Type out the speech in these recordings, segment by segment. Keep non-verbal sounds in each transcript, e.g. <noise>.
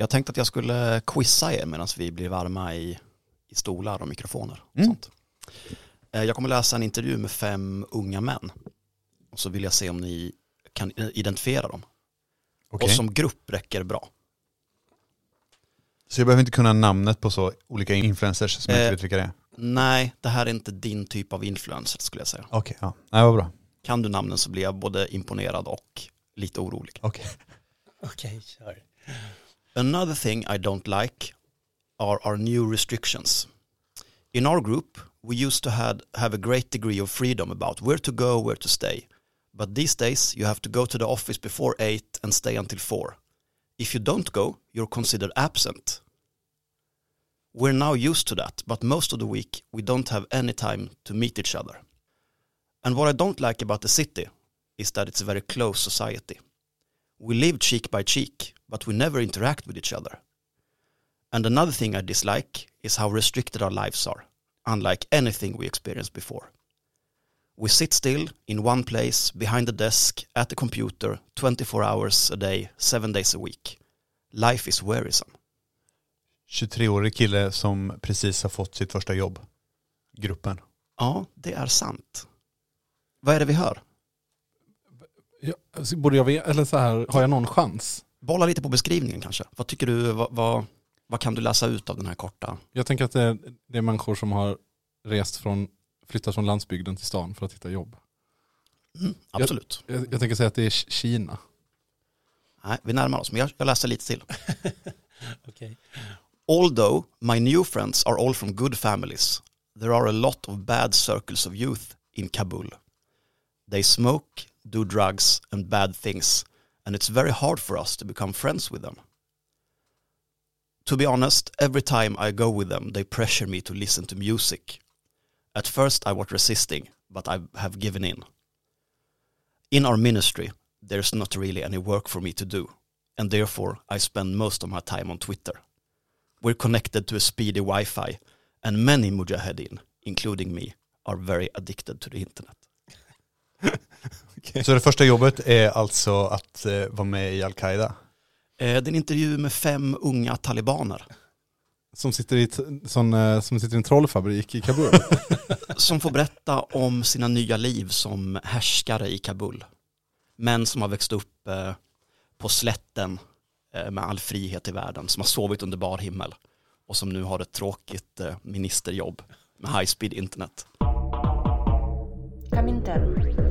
Jag tänkte att jag skulle quizza er medan vi blir varma i, i stolar och mikrofoner. Och Mm. sånt. Eh, Jag kommer läsa en intervju med fem unga män. Och så vill jag se om ni kan identifiera dem. Okej. Och som grupp räcker bra. Så jag behöver inte kunna namnet på så olika influencers som jag Eh. inte vet vilka det är? Nej, det här är inte din typ av influencer skulle jag säga. Okej, ja. Nej, vad bra. Kan du namnen så blir jag både imponerad och lite orolig. Okej. Okej, kör. Another thing I don't like are our new restrictions. In our group, we used to had, have a great degree of freedom about where to go, where to stay. But these days, you have to go to the office before 8 and stay until 4. If you don't go, you're considered absent. We're now used to that, but most of the week, we don't have any time to meet each other. And what I don't like about the city is that it's a very close society. We live cheek by cheek, but we never interact with each other. And another thing I dislike is how restricted our lives are, unlike anything we experienced before. We sit still in one place, behind the desk, at the computer, 24 hours a day, seven days a week. Life is wearisome. 23-årig kille som precis har fått sitt första jobb. Gruppen. Ja, det är sant. Vad är det vi hör? Alltså, borde jag veta, eller så här, har jag någon chans? Bolla lite på beskrivningen kanske. Vad tycker du, vad, vad, vad kan du läsa ut av den här korta? Jag tänker att det är, det är människor som har rest från, flyttat från landsbygden till stan för att hitta jobb. Mm, absolut. Jag, jag tänker säga att det är Kina. Nej, vi närmar oss, men jag, jag läser lite till. <laughs> Okej. Although my new friends are all from good families, there are a lot of bad circles of youth in Kabul. They smoke, do drugs, and bad things, and it's very hard for us to become friends with them. To be honest, every time I go with them, they pressure me to listen to music. At first, I was resisting, but I have given in. In our ministry, there's not really any work for me to do, and therefore, I spend most of my time on Twitter. We're connected to a speedy Wi-Fi, and many mujahedin, including me, are very addicted to the internet. okay. Så det första jobbet är alltså att eh, vara med i Al-Qaida? Eh, det är en intervju med fem unga talibaner. Som sitter i, sån, eh, som sitter i en trollfabrik i Kabul? <laughs> som får berätta om sina nya liv som härskare i Kabul. Män som har växt upp eh, på slätten eh, med all frihet i världen, som har sovit under bar himmel och som nu har ett tråkigt eh, ministerjobb med high speed internet. Kaminter.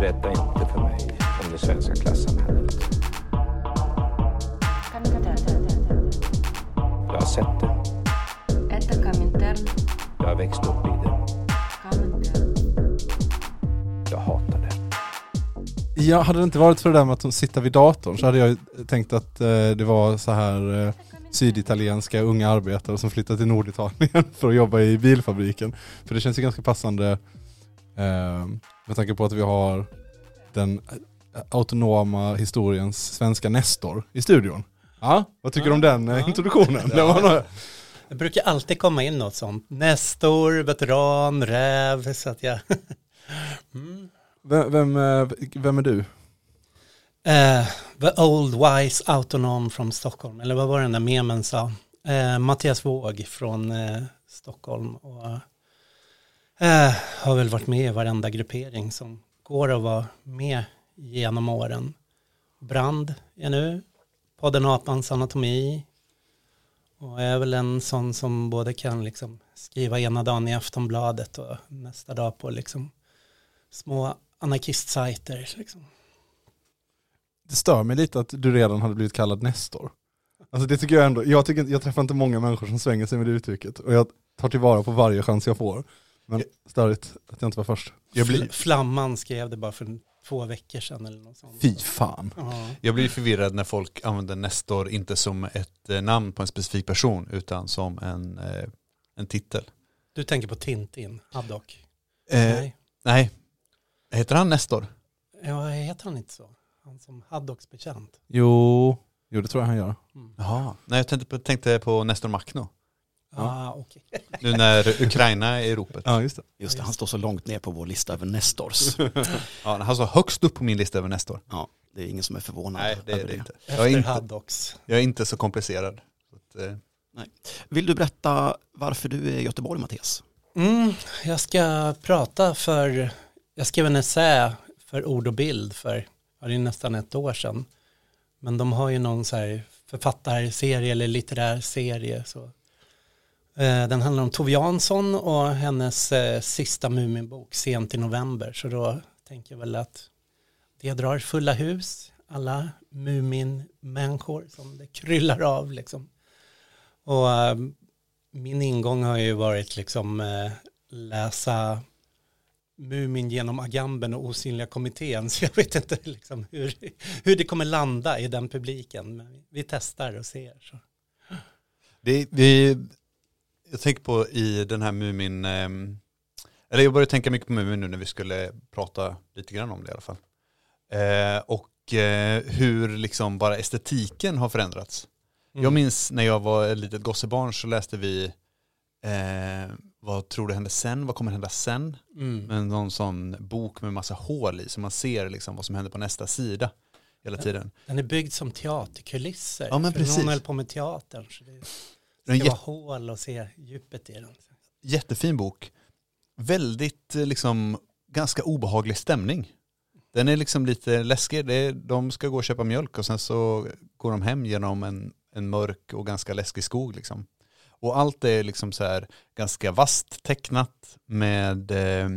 berätta inte för mig om det svenska klassamhället. Jag har sett det. Jag har växt upp i det. Jag hatar det. Ja, hade det inte varit för det där med att sitta vid datorn så hade jag tänkt att eh, det var så här eh, syditalienska unga arbetare som flyttat till Norditalien <laughs> för att jobba i bilfabriken. För det känns ju ganska passande eh, med tanke på att vi har den eh, autonoma historiens svenska Nestor i studion. Ja, vad tycker du om den eh, introduktionen? <laughs> Det var nog- Det brukar alltid komma in något sånt. Nestor, veteran, räv, så att jag... <laughs> mm. vem, vem, eh, vem är du? Eh, the old wise autonom from Stockholm, eller vad var det den där memen sa? Eh, Mattias Våg från eh, Stockholm och eh, har väl varit med i varenda gruppering som går att vara med genom åren. Brand är nu, podden Apans anatomi och är väl en sån som både kan liksom skriva ena dagen i Aftonbladet och nästa dag på liksom små anarkistsajter. Liksom. det stör mig lite att du redan hade blivit kallad Nestor. Alltså det tycker jag ändå, jag, tycker, jag träffar inte många människor som svänger sig med det uttrycket och jag tar tillvara på varje chans jag får. Men störigt att jag inte var först. Jag blir, Fl- Flamman skrev det bara för två veckor sedan eller något sånt. Fy fan. Ja. jag blir förvirrad när folk använder Nestor inte som ett eh, namn på en specifik person utan som en, eh, en titel. Du tänker på Tintin, Haddock? Eh, Nej. nej, heter han Nestor? Ja, heter han inte så? Han som Haddocks bekant. Jo, jo det tror jag han gör. Mm. Jaha. Nej, jag tänkte på, tänkte på Nestor Makhno. Ah, okej. Nu när Ukraina är i ropet. Ja, just det. Just det, han står så långt ner på vår lista över Nestors. <laughs> Ja, han står högst upp på min lista över nästa år. Ja, det är ingen som är förvånad Nej, det är det inte. Jag är inte, Haddox. jag är inte så komplicerad. Så att, eh, Vill du berätta varför du är i Göteborg, Mattias? Mm, jag ska prata för, jag skrev en essä för ord och bild för, ja, det är nästan ett år sedan. Men de har ju någon så här författarserie eller litterär serie. Så. Eh, den handlar om Tove Jansson och hennes eh, sista Muminbok sent i november. Så då tänker jag väl att det drar fulla hus, alla Mumin-människor som det kryllar av liksom. Och eh, min ingång har ju varit liksom eh, läsa Mumin genom Agamben och Osynliga kommittén. <laughs> Så jag vet inte liksom hur, hur det kommer landa i den publiken. Men vi- vi testar och ser. Så. Det, vi, jag tänker på i den här Mumin, ehm, eller jag började tänka mycket på Mumin nu när vi skulle prata lite grann om det i alla fall. Eh, och eh, hur liksom bara estetiken har förändrats. Mm. Jag minns när jag var ett litet gossebarn så läste vi eh, Vad tror du händer sen? Vad kommer hända sen? Mm. Med någon sån bok med massa hål i så man ser liksom vad som händer på nästa sida hela tiden. Den är byggd som teaterkulisser. Ja, men precis. Någon höll på med teatern. Så det Den ska vara hål och se djupet i den. jättefin bok. Väldigt eh, liksom ganska obehaglig stämning. Den är liksom lite läskig. Det är, de ska gå och köpa mjölk och sen så går de hem genom en, en mörk och ganska läskig skog liksom. Och allt är liksom så här ganska vasst tecknat med eh,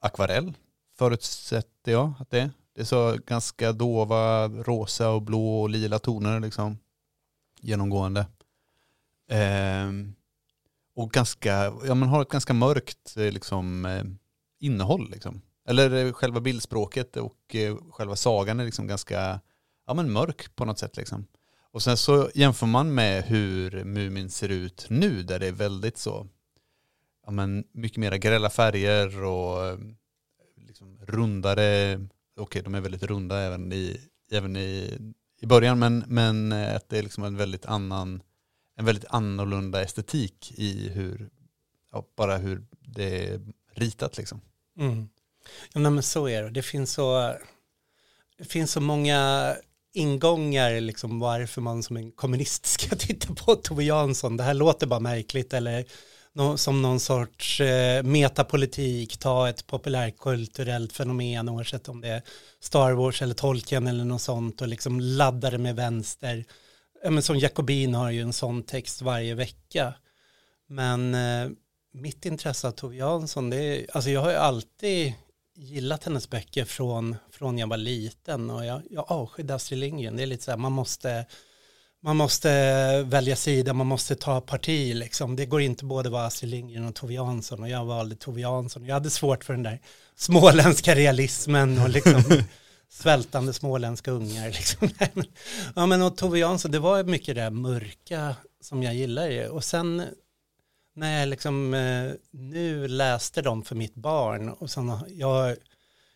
akvarell förutsätter jag att det är. Det är så ganska dova rosa och blå och lila toner liksom genomgående. Ehm, och ganska, ja man har ett ganska mörkt eh, liksom, eh, innehåll liksom. Eller eh, själva bildspråket och eh, själva sagan är liksom ganska ja, men mörk på något sätt liksom. Och sen så jämför man med hur Mumin ser ut nu där det är väldigt så, ja men mycket mera grälla färger och eh, liksom rundare, okej de är väldigt runda även i, även i, i början men, men att det är liksom en väldigt annan en väldigt annorlunda estetik i hur, ja, bara hur det är ritat liksom. Mm. Ja, nej, men så är det. Det finns så, det finns så många ingångar liksom varför man som en kommunist ska <laughs> titta på Tove Jansson. Det här låter bara märkligt eller no, som någon sorts eh, metapolitik, ta ett populärkulturellt fenomen oavsett om det är Star Wars eller Tolkien eller något sånt och liksom ladda det med vänster. Ja, men som Jacobin har ju en sån text varje vecka. Men eh, mitt intresse av Tove Jansson, det är, alltså jag har ju alltid gillat hennes böcker från, från jag var liten och jag, jag avskydde Astrid Lindgren. Det är lite så här, man måste, man måste välja sida, man måste ta parti liksom. Det går inte både vara Astrid Lindgren och Tove Jansson och jag valde Tove Jansson. Jag hade svårt för den där småländska realismen och liksom <laughs> svältande småländska ungar. <laughs> Liksom. Ja men och Tove Jansson, det var mycket det där mörka som jag gillade och sen när jag liksom eh, nu läste dem för mitt barn och sen jag,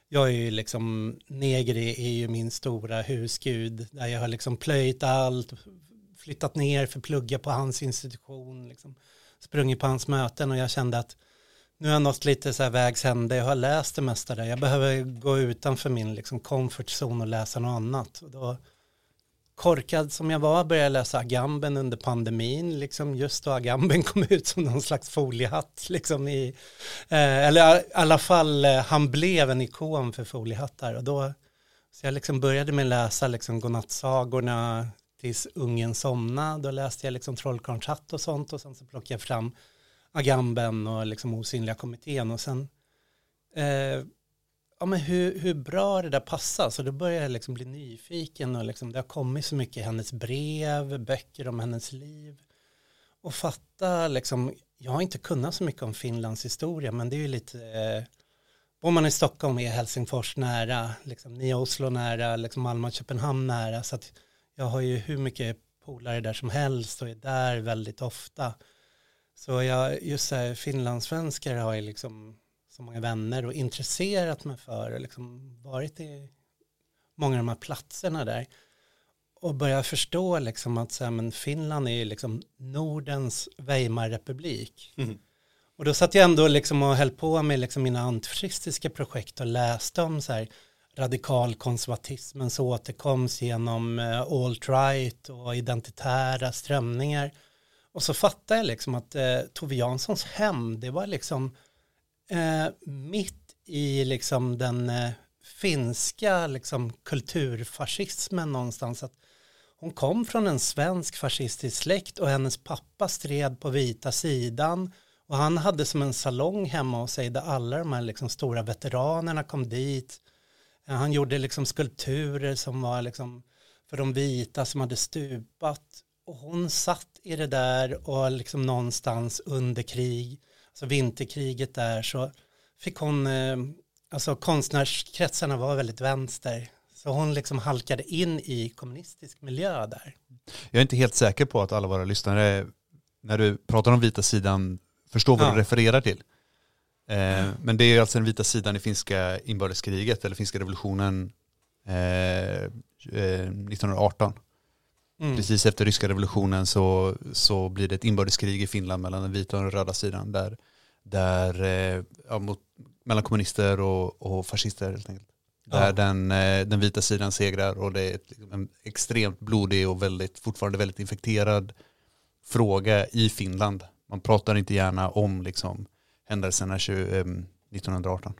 jag är ju liksom, Negri är ju min stora husgud där jag har liksom plöjt allt, flyttat ner för att plugga på hans institution, liksom, sprungit på hans möten och jag kände att nu har jag nått lite så här vägs ände, jag har läst det mesta där, jag behöver gå utanför min liksom comfort zone och läsa något annat. Och då, korkad som jag var började jag läsa Agamben under pandemin, liksom just då Agamben <laughs> kom ut som någon slags foliehatt, liksom i, eh, eller i alla fall eh, han blev en ikon för foliehattar. Och då, så jag liksom började med att läsa liksom godnattsagorna tills ungen somnade, då läste jag liksom Trollkarlens hatt och sånt och sen så plockade jag fram Agamben och liksom Osynliga kommittén och sen eh, ja, men hur, hur bra det där passar. Så då börjar jag liksom bli nyfiken och liksom, det har kommit så mycket hennes brev, böcker om hennes liv. Och fatta liksom, jag har inte kunnat så mycket om Finlands historia, men det är ju lite, eh, bor man i Stockholm är Helsingfors nära, liksom Nya Oslo nära, liksom Malmö och Köpenhamn nära, så att jag har ju hur mycket polare där som helst och är där väldigt ofta. Så jag, just så här, finlandssvenskar har jag liksom så många vänner och intresserat mig för och liksom varit i många av de här platserna där. och började förstå liksom att så här, men Finland är ju liksom Nordens Weimarrepublik. Mm. Och då satt jag ändå liksom och höll på med liksom mina antifascistiska projekt och läste om så här radikalkonservatismens återkomst genom eh, alt-right och identitära strömningar. Och så fattade jag liksom att eh, Tove Janssons hem, det var liksom eh, mitt i liksom den eh, finska liksom kulturfascismen någonstans. Att hon kom från en svensk fascistisk släkt och hennes pappa stred på vita sidan och han hade som en salong hemma hos sig där alla de här liksom stora veteranerna kom dit. Eh, han gjorde liksom skulpturer som var liksom för de vita som hade stupat. Och hon satt i det där och liksom någonstans under krig, alltså vinterkriget där så fick hon, eh, alltså konstnärskretsarna var väldigt vänster. Så hon liksom halkade in i kommunistisk miljö där. Jag är inte helt säker på att alla våra lyssnare, när du pratar om vita sidan, förstår vad Ja. du refererar till. Eh, men det är alltså den vita sidan i finska inbördeskriget, eller finska revolutionen eh, eh, 1918. Mm. Precis efter ryska revolutionen så, så blir det ett inbördeskrig i Finland mellan den vita och den röda sidan. Där, där, eh, ja, mot, mellan kommunister och, och fascister helt enkelt. Där Ja. den, eh, den vita sidan segrar och det är ett, liksom en extremt blodig och väldigt, fortfarande väldigt infekterad fråga i Finland. Man pratar inte gärna om liksom, händelserna 20, eh, 1918.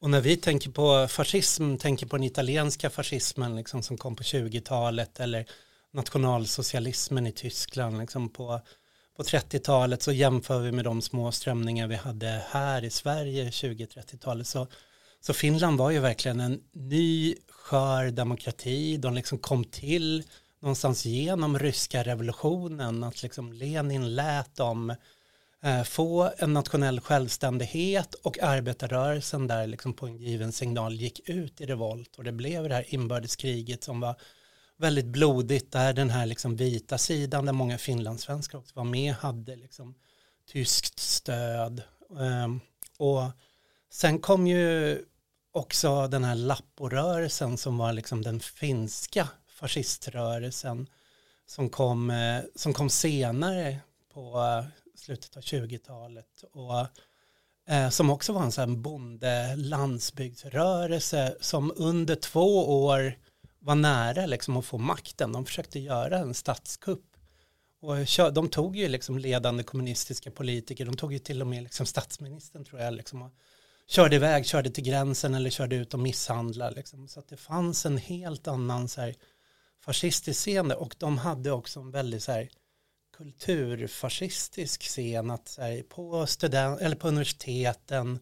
Och när vi tänker på fascism, tänker på den italienska fascismen liksom, som kom på 20-talet eller nationalsocialismen i Tyskland liksom, på, på 30-talet så jämför vi med de små strömningar vi hade här i Sverige 20-30-talet. Så, så Finland var ju verkligen en ny skör demokrati. De liksom kom till någonstans genom ryska revolutionen, att liksom Lenin lät dem eh, Eh, få en nationell självständighet och arbetarrörelsen där liksom på en given signal gick ut i revolt och det blev det här inbördeskriget som var väldigt blodigt där den här liksom vita sidan där många finlandssvenskar också var med hade liksom tyskt stöd. Ehm, och sen kom ju också den här lapporörelsen som var liksom den finska fasciströrelsen som kom, eh, som kom senare på slutet av 20-talet och eh, som också var en sån bonde landsbygdsrörelse som under två år var nära liksom att få makten. De försökte göra en statskupp och de tog ju liksom ledande kommunistiska politiker, de tog ju till och med liksom statsministern tror jag liksom och körde iväg, körde till gränsen eller körde ut och misshandlade liksom. Så att det fanns en helt annan så här fascistisk scen där. och de hade också en väldigt så här kulturfascistisk scen att så här, på, student, eller på universiteten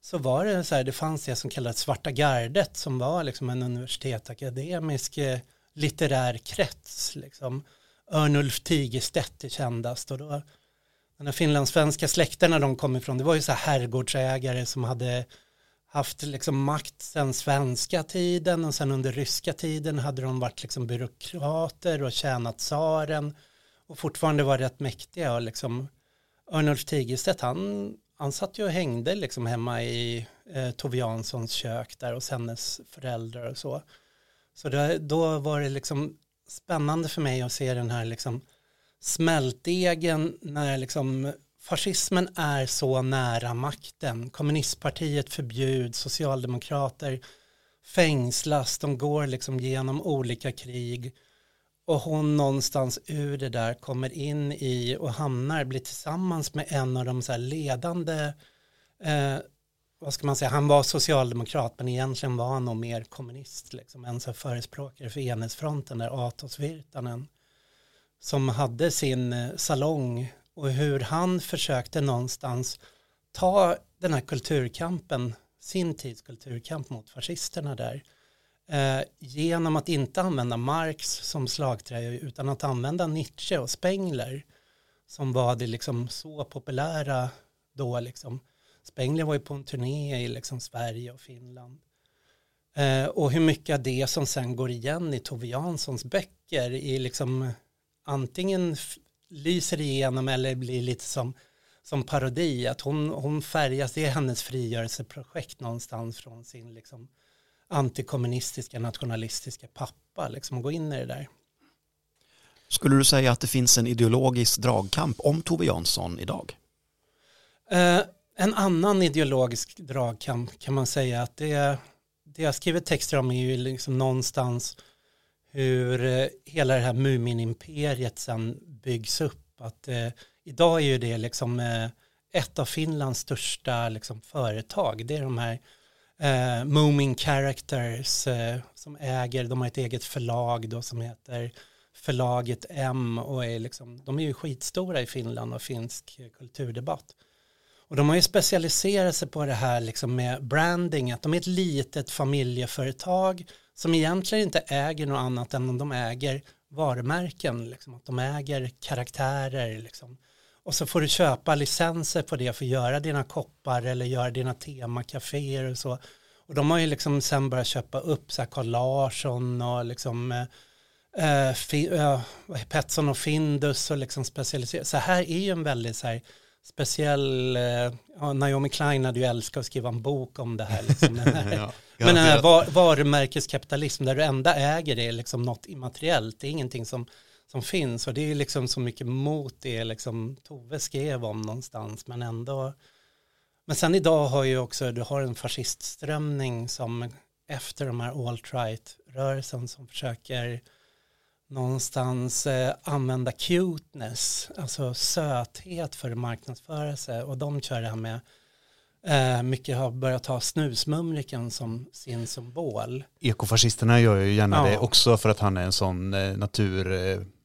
så var det så här, det fanns det som kallades Svarta gardet som var liksom en universitetsakademisk eh, litterär krets. Liksom. Örnulf Tigerstedt är kändast och då den här finlandssvenska släkterna de kom ifrån, det var ju så här herrgårdsägare som hade haft liksom makt sedan svenska tiden och sen under ryska tiden hade de varit liksom byråkrater och tjänat tsaren och fortfarande var rätt mäktiga och liksom Örnulf Tigerstedt han, han satt ju och hängde liksom hemma i eh, Tove Janssons kök där hos hennes föräldrar och så. Så det, då var det liksom spännande för mig att se den här liksom smältdegen när liksom fascismen är så nära makten. Kommunistpartiet förbjuds, socialdemokrater fängslas, de går liksom genom olika krig och hon någonstans ur det där kommer in i och hamnar, blir tillsammans med en av de så här ledande, eh, vad ska man säga, han var socialdemokrat men egentligen var han nog mer kommunist, liksom, en så förespråkare för enhetsfronten där, Atos Virtanen, som hade sin eh, salong och hur han försökte någonstans ta den här kulturkampen, sin tids kulturkamp mot fascisterna där, eh, genom att inte använda Marx som slagträ utan att använda Nietzsche och Spengler som var det liksom så populära då liksom. Spengler var ju på en turné i liksom Sverige och Finland. Eh, och hur mycket av det som sen går igen i Tove Janssons böcker i liksom antingen lyser igenom eller blir lite som, som parodi. Att hon, hon färgas, det är hennes frigörelseprojekt någonstans från sin liksom antikommunistiska, nationalistiska pappa, liksom, och gå in i det där. Skulle du säga att det finns en ideologisk dragkamp om Tove Jansson idag? Eh, en annan ideologisk dragkamp kan man säga att det, det jag skriver texter om är ju liksom någonstans hur eh, hela det här Mumin-imperiet sen byggs upp. Att, eh, idag är ju det liksom eh, ett av Finlands största liksom, företag. Det är de här eh, Moomin Characters eh, som äger, de har ett eget förlag då som heter Förlaget M och är liksom, de är ju skitstora i Finland och finsk kulturdebatt. Och de har ju specialiserat sig på det här liksom med branding, att de är ett litet familjeföretag som egentligen inte äger något annat än om de äger varumärken, liksom, att de äger karaktärer. Liksom. Och så får du köpa licenser på det för att göra dina koppar eller göra dina temakaféer och så. Och de har ju liksom sen börjat köpa upp så här Carl Larsson och liksom eh, fi, eh, Petson och Findus och liksom specialiserat. Så här är ju en väldigt så här speciell, eh, ja, Naomi Klein hade ju älskat att skriva en bok om det här. Liksom, <laughs> här Ja, men den här garanterat. var, varumärkeskapitalism där du enda äger är liksom något immateriellt, det är ingenting som, som finns och det är liksom så mycket mot det liksom Tove skrev om någonstans men ändå men sen idag har ju också, du har en fascistströmning som efter de här alt-right-rörelsen som försöker någonstans eh, använda cuteness, alltså söthet för sig och de kör det här med Eh, mycket har börjat ha snusmumriken som sin symbol. Ekofascisterna gör ju gärna Ja. det också för att han är en sån eh, naturkaraktär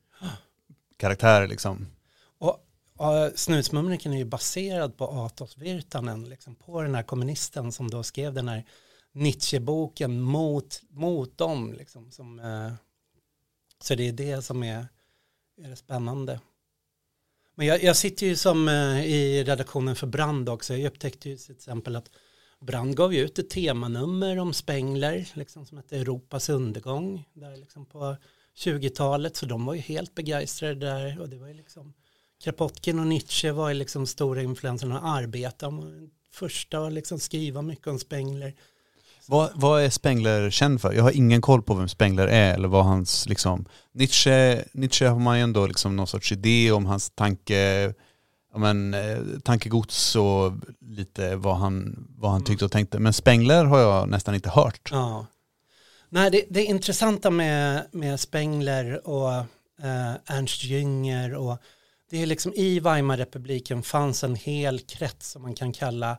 karaktärer karaktär, liksom. Och, och snusmumriken är ju baserad på Atos Virtanen, liksom på den här kommunisten som då skrev den här Nietzsche-boken mot, mot dem. Liksom, som, eh, så det är det som är, är det spännande. Men jag, jag sitter ju som eh, i redaktionen för Brand också. Jag upptäckte ju till exempel att Brand gav ju ut ett temanummer om Spengler, liksom, som hette Europas undergång, där liksom på 20-talet, så de var ju helt begeistrade där och det var ju liksom Kropotkin och Nietzsche var ju liksom stora influenserna och de var de första att liksom skriva mycket om Spengler. Vad, vad är Spengler känd för? Jag har ingen koll på vem Spengler är eller vad hans liksom Nietzsche, Nietzsche har man ju ändå liksom någon sorts idé om hans tanke, ja men, eh, tankegods och lite vad han, vad han tyckte och tänkte. Men Spengler har jag nästan inte hört. Ja. Nej, det, det intressanta med, med Spengler och eh, Ernst Jünger och det är liksom i Weimarrepubliken fanns en hel krets som man kan kalla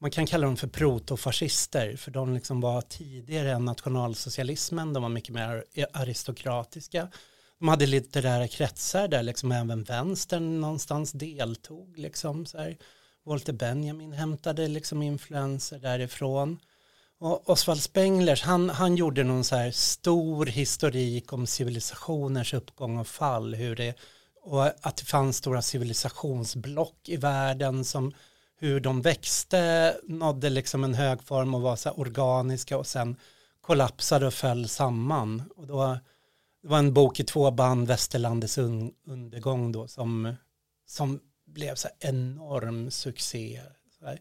man kan kalla dem för protofascister för de liksom var tidigare än nationalsocialismen, de var mycket mer aristokratiska. De hade litterära kretsar där liksom även vänstern någonstans deltog. Liksom, så här. Walter Benjamin hämtade liksom influenser därifrån. Och Oswald Spenglers, han, han gjorde någon så här stor historik om civilisationers uppgång och fall, hur det, och att det fanns stora civilisationsblock i världen som hur de växte, nådde liksom en hög form och var så här organiska och sen kollapsade och föll samman. Och då, det var en bok i två band, Västerlandets un, undergång då, som, som blev så här enorm succé. Så här,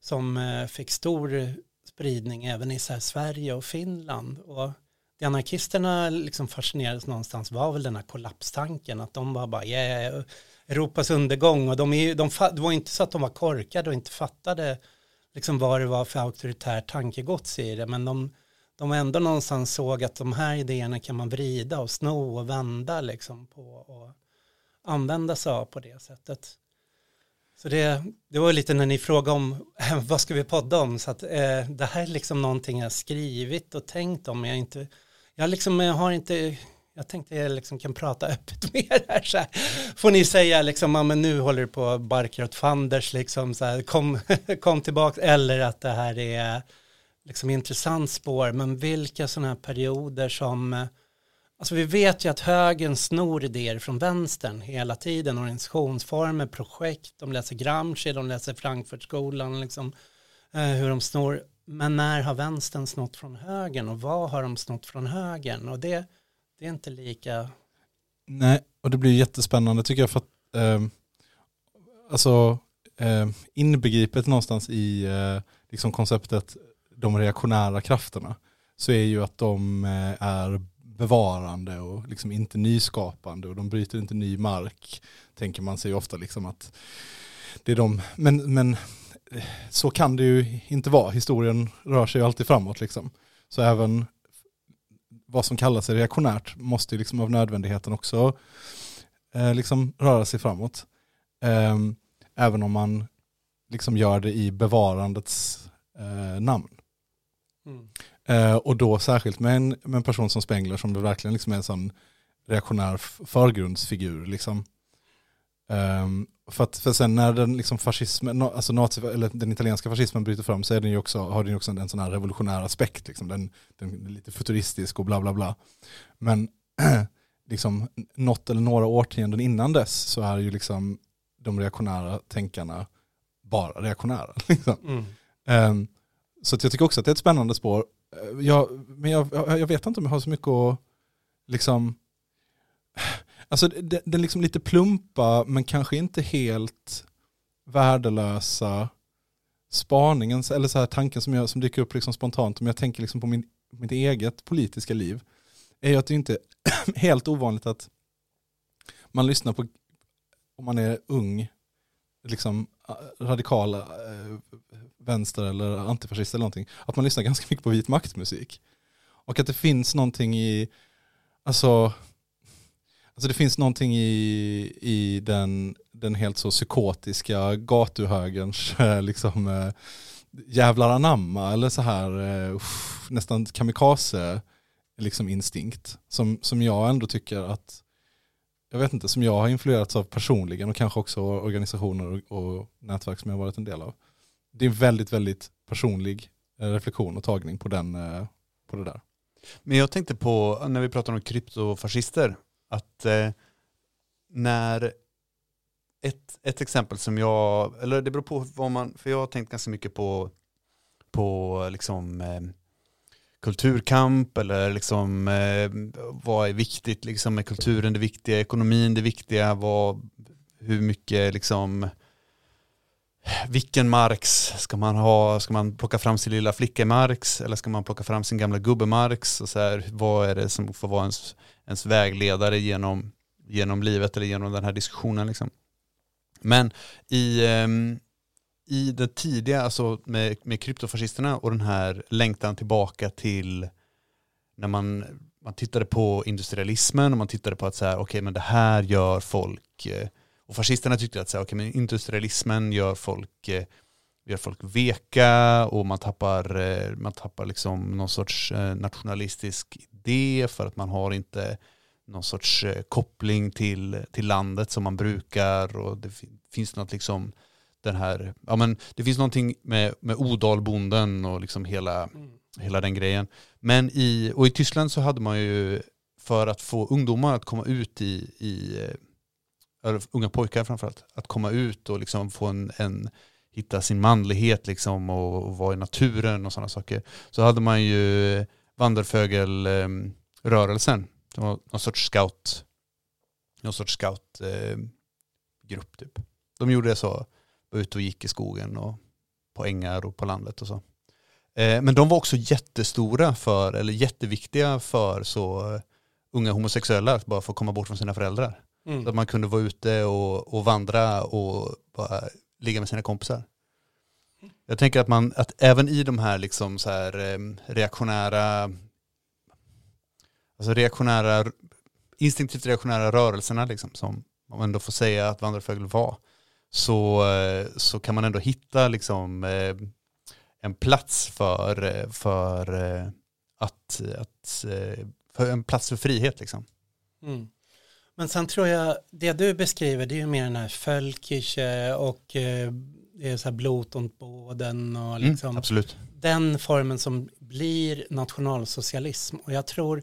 som eh, fick stor spridning även i så här Sverige och Finland. Och det anarkisterna liksom fascinerades någonstans var väl den här kollapstanken, att de var bara, yeah, Europas undergång och de, är, de, det var inte så att de var korkade och inte fattade liksom vad det var för auktoritär tankegods i det, men de, de ändå någonstans såg att de här idéerna kan man vrida och sno och vända liksom på och använda sig av på det sättet. Så det, det var lite när ni frågade om <laughs> vad ska vi podda om, så att eh, det här är liksom någonting jag skrivit och tänkt om, men jag inte, jag liksom jag har inte, jag tänkte jag liksom kan prata <laughs> öppet med er här så här. Får ni säga liksom, ja men nu håller du på att barka åt fanders liksom så här, kom, <laughs> kom tillbaka, eller att det här är liksom intressant spår, men vilka sådana här perioder som, eh, alltså vi vet ju att högern snor idéer från vänstern hela tiden, organisationsformer, projekt, de läser Gramsci, de läser Frankfurtskolan, liksom, eh, hur de snor, men när har vänstern snott från högern och vad har de snott från högern? Och det, det är inte lika, Nej, och det blir jättespännande tycker jag för att eh, alltså eh, inbegripet någonstans i eh, liksom konceptet de reaktionära krafterna så är ju att de eh, är bevarande och liksom inte nyskapande och de bryter inte ny mark. Tänker man sig ofta liksom att det är de, men, men eh, så kan det ju inte vara. Historien rör sig ju alltid framåt liksom. Så även vad som kallas reaktionärt måste ju liksom av nödvändigheten också eh, liksom röra sig framåt. Eh, även om man liksom gör det i bevarandets eh, namn. Mm. Eh, och då särskilt med en, med en person som Spengler som verkligen liksom är en sån reaktionär förgrundsfigur. Liksom. Ehm, för, att, för sen när den liksom fascismen, alltså nazi, eller den italienska fascismen bryter fram så är den ju också, har den ju också en, en sån här revolutionär aspekt. Liksom. Den, den är lite futuristisk och bla bla bla. Men <clears throat> liksom något eller några årtionden innan dess så är ju liksom de reaktionära tänkarna bara reaktionära. <laughs> Liksom. Mm. Ehm, så jag tycker också att det är ett spännande spår. Eh, jag, men jag, jag vet inte om jag har så mycket att liksom... <sighs> Alltså den liksom lite plumpa men kanske inte helt värdelösa spaningen eller så här tanken som, jag, som dyker upp liksom spontant om jag tänker liksom på min, mitt eget politiska liv är ju att det inte är <clears throat> helt ovanligt att man lyssnar på, om man är ung, liksom Eh, radikal radikala vänster eller antifascist eller någonting, att man lyssnar ganska mycket på vit maktmusik. Och att det finns någonting i, alltså, alltså det finns någonting i, i den, den helt så psykotiska gatuhögerns eh, liksom jävlar anamma eller så här uff, nästan kamikaze liksom instinkt som, som jag ändå tycker att jag vet inte, som jag har influerats av personligen och kanske också organisationer och, och nätverk som jag har varit en del av. Det är en väldigt, väldigt personlig eh, reflektion och tagning på, den, eh, på det där. Men jag tänkte på, när vi pratar om kryptofascister, att eh, när ett, ett exempel som jag, eller det beror på vad man, för jag har tänkt ganska mycket på, på liksom eh, kulturkamp eller liksom eh, vad är viktigt liksom med kulturen det viktiga, ekonomin det viktiga, vad, hur mycket liksom vilken Marx ska man ha? Ska man plocka fram sin lilla flicka i Marx eller ska man plocka fram sin gamla gubbe Marx? Och så här, vad är det som får vara ens, ens vägledare genom, genom livet eller genom den här diskussionen? Liksom? Men i, ehm, i det tidiga, alltså med, med kryptofascisterna och den här längtan tillbaka till när man, man tittade på industrialismen och man tittade på att så här, okej men det här gör folk eh, och fascisterna tyckte att så här, okay, men industrialismen gör folk, eh, gör folk veka och man tappar, eh, man tappar liksom någon sorts nationalistisk idé för att man har inte någon sorts koppling till, till landet som man brukar och det finns något liksom den här, ja men det finns någonting med, med Odalbonden och liksom hela, Mm. hela den grejen. Men i, och i Tyskland så hade man ju för att få ungdomar att komma ut i, i eh, eller unga pojkar framförallt, att komma ut och liksom få en, en hitta sin manlighet liksom och, och vara i naturen och sådana saker. Så hade man ju vandrefögelrörelsen, det var någon sorts scout, någon sorts scoutgrupp eh, typ. De gjorde det så, var ute och gick i skogen och på ängar och på landet och så. Eh, men de var också jättestora för, eller jätteviktiga för så eh, unga homosexuella att bara få komma bort från sina föräldrar. Så att Mm. man kunde vara ute och, och vandra och bara ligga med sina kompisar. Jag tänker att man, att även i de här liksom så här eh, reaktionära, alltså reaktionära, instinktivt reaktionära rörelserna liksom, som man ändå får säga att Vandrarfögel var, så, eh, så kan man ändå hitta liksom eh, en plats för, eh, för att, att för en plats för frihet liksom. Mm. Men sen tror jag, det du beskriver det är ju mer den här Völkische och det är så här blot und Boden och liksom Mm, absolut. den formen som blir nationalsocialism. Och jag tror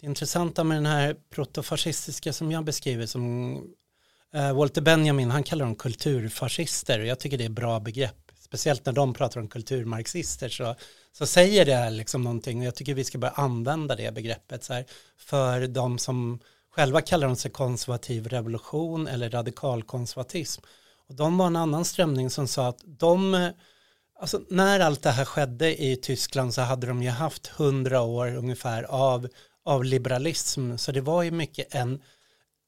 det intressanta med den här protofascistiska som jag beskriver som Eh, Walter Benjamin, han kallar dem kulturfascister och jag tycker det är bra begrepp. Speciellt när de pratar om kulturmarxister så, så säger det liksom någonting och jag tycker vi ska börja använda det begreppet så här, för de som själva kallar de sig konservativ revolution eller radikalkonservatism. Och de var en annan strömning som sa att de eh, Alltså när allt det här skedde i Tyskland så hade de ju haft hundra år ungefär av, av liberalism. Så det var ju mycket en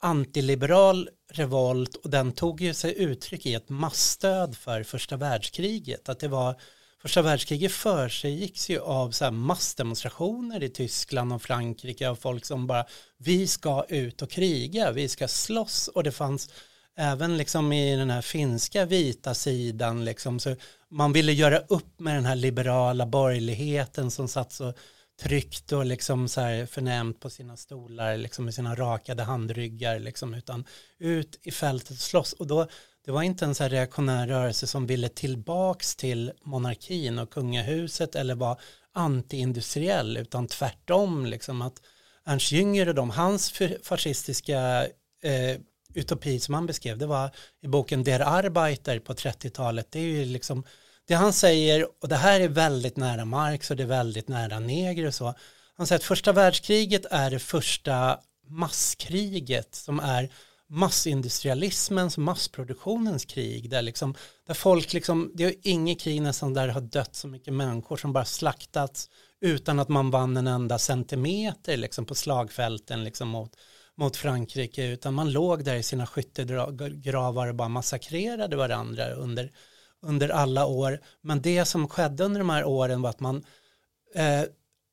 antiliberal revolt och den tog ju sig uttryck i ett massstöd för första världskriget. Att det var Första världskriget för sig ju av så här massdemonstrationer i Tyskland och Frankrike av folk som bara vi ska ut och kriga, vi ska slåss och det fanns även liksom i den här finska vita sidan liksom så man ville göra upp med den här liberala borgerligheten som satt så tryggt och liksom så här förnämt på sina stolar liksom med sina rakade handryggar liksom utan ut i fältet och slåss. Och då det var inte en så här reaktionär rörelse som ville tillbaks till monarkin och kungahuset eller var antiindustriell utan tvärtom liksom att Ernst Jünger och de, hans fascistiska eh, utopi som han beskrev, det var i boken Der Arbeiter på 30-talet, det är ju liksom det han säger, och det här är väldigt nära Marx och det är väldigt nära Neger och så, han säger att första världskriget är det första masskriget som är massindustrialismens, massproduktionens krig där, liksom, där folk liksom, det är inget krig nästan där det har dött så mycket människor som bara slaktats utan att man vann en enda centimeter liksom, på slagfälten liksom, mot, mot Frankrike utan man låg där i sina skyttegravar och bara massakrerade varandra under, under alla år. Men det som skedde under de här åren var att man eh,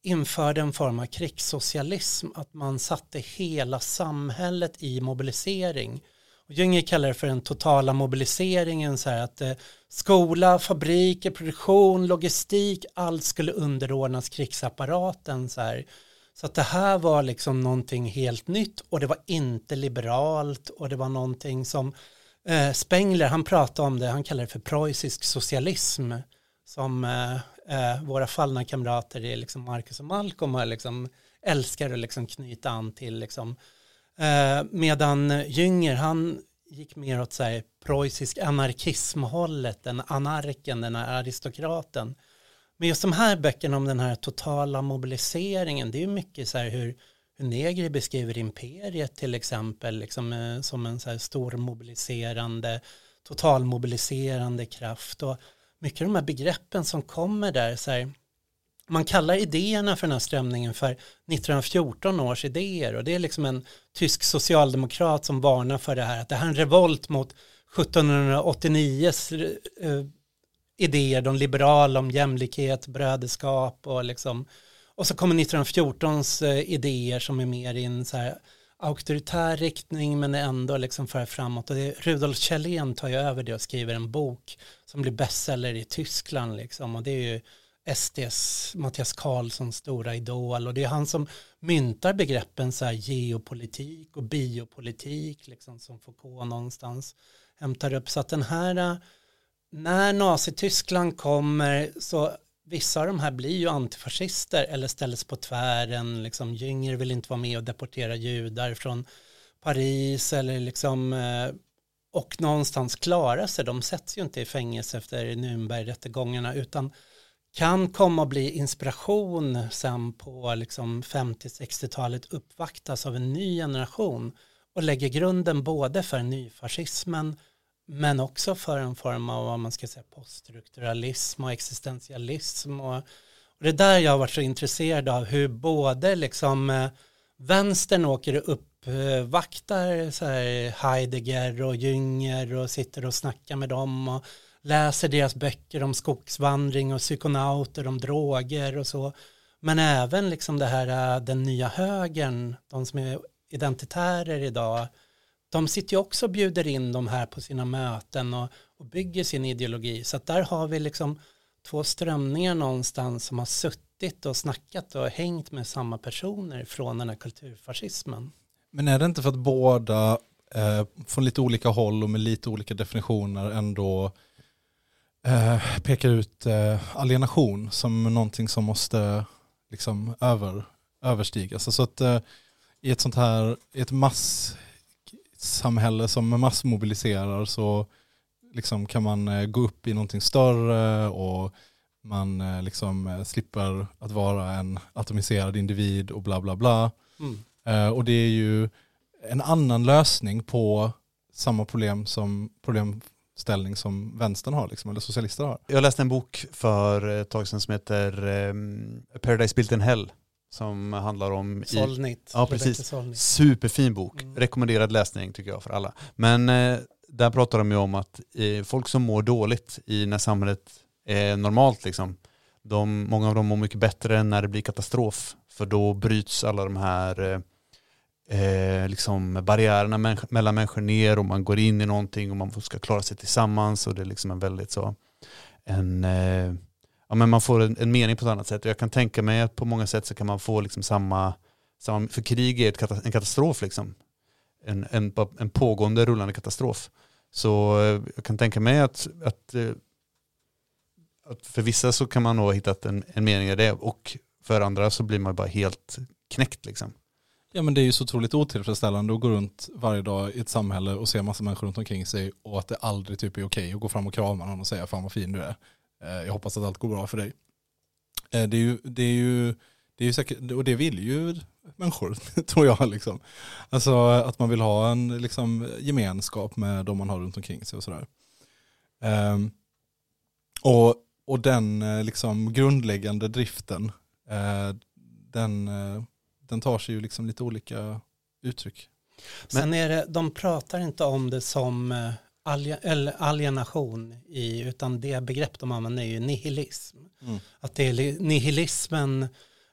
införde en form av krigssocialism, att man satte hela samhället i mobilisering. Och Jünger kallar det för den totala mobiliseringen, så här att eh, skola, fabriker, produktion, logistik, allt skulle underordnas krigsapparaten. Så, här. så att det här var liksom någonting helt nytt och det var inte liberalt och det var någonting som eh, Spengler, han pratade om det, han kallar det för preussisk socialism som eh, eh, våra fallna kamrater i liksom Marcus och Malcolm och liksom älskar att liksom knyta an till liksom. Eh, medan Jünger, han gick mer åt så här preussisk anarkismhållet, den anarken, den här aristokraten. Men just de här böckerna om den här totala mobiliseringen, det är ju mycket så här hur Negri beskriver imperiet till exempel, liksom, eh, som en så här stor mobiliserande, totalmobiliserande kraft. Och mycket av de här begreppen som kommer där, så här, man kallar idéerna för den här strömningen för 1914 års idéer och det är liksom en tysk socialdemokrat som varnar för det här, att det här är en revolt mot 1789s eh, idéer, de liberala om jämlikhet, bröderskap och liksom och så kommer 1914s eh, idéer som är mer i en så här auktoritär riktning men ändå liksom för framåt. Och det, Rudolf Kjellén tar ju över det och skriver en bok som blir bestseller i Tyskland liksom. Och det är ju SDs Mattias Karlssons stora idol. Och det är han som myntar begreppen så här geopolitik och biopolitik liksom som Foucault någonstans hämtar upp. Så att den här eh, när Nazityskland kommer så vissa av de här blir ju antifascister eller ställs på tvären, liksom Jünger vill inte vara med och deportera judar från Paris eller liksom eh, och någonstans klara sig, de sätts ju inte i fängelse efter Nürnbergrättegångarna utan kan komma att bli inspiration sen på liksom 50-60-talet uppvaktas av en ny generation och lägger grunden både för nyfascismen men också för en form av vad man ska säga poststrukturalism och existentialism och, och det är där jag har varit så intresserad av hur både liksom eh, vänstern åker och uppvaktar så här Heidegger och Jünger och sitter och snackar med dem och läser deras böcker om skogsvandring och psykonauter, om droger och så. Men även liksom det här eh, den nya högern, de som är identitärer idag, de sitter ju också och bjuder in de här på sina möten och, och bygger sin ideologi. Så att där har vi liksom två strömningar någonstans som har suttit och snackat och hängt med samma personer från den här kulturfascismen. Men är det inte för att båda eh, från lite olika håll och med lite olika definitioner ändå eh, pekar ut eh, alienation som någonting som måste liksom över, överstigas? Alltså att eh, i ett sånt här, i ett mass samhälle som massmobiliserar så liksom kan man eh, gå upp i någonting större och man eh, liksom eh, slipper att vara en atomiserad individ och bla bla bla. Mm. Och det är ju en annan lösning på samma problem som, problem ställning som vänstern har, liksom, eller socialister har. Jag läste en bok för ett tag sedan som heter um, Paradise Built in Hell. Som handlar om... I, Solnit. Ja, Rebecca precis. Solnit. superfin bok. Mm. Rekommenderad läsning tycker jag för alla. Men eh, där pratar de ju om att eh, folk som mår dåligt i när samhället är normalt liksom. De, många av dem mår mycket bättre när det blir katastrof. För då bryts alla de här eh, eh, liksom barriärerna människ- mellan människor ner och man går in i någonting och man ska klara sig tillsammans och det är liksom en väldigt så en eh, ja men man får en, en mening på ett annat sätt och jag kan tänka mig att på många sätt så kan man få liksom samma, samma för krig är ett en katastrof liksom en, en, en pågående rullande katastrof så eh, jag kan tänka mig att, att, eh, att för vissa så kan man nog ha hittat en, en mening i det och för andra så blir man bara helt knäckt liksom. Ja men det är ju så otroligt otillfredsställande att gå runt varje dag i ett samhälle och se massa människor runt omkring sig och att det aldrig typ är okej att gå fram och krama någon och säga fan vad fin du är. Eh, jag hoppas att allt går bra för dig. Eh, det är ju, det är ju, det är ju säkert, och det vill ju människor <laughs> tror jag liksom. Alltså att man vill ha en liksom, gemenskap med de man har runt omkring sig och sådär. Um, och, och den eh, liksom grundläggande driften, uh, den, uh, den tar sig ju liksom lite olika uttryck. Sen är det, de pratar inte om det som alien, alienation i, utan det begrepp de använder är ju nihilism. Mm. Att det är li- nihilismen,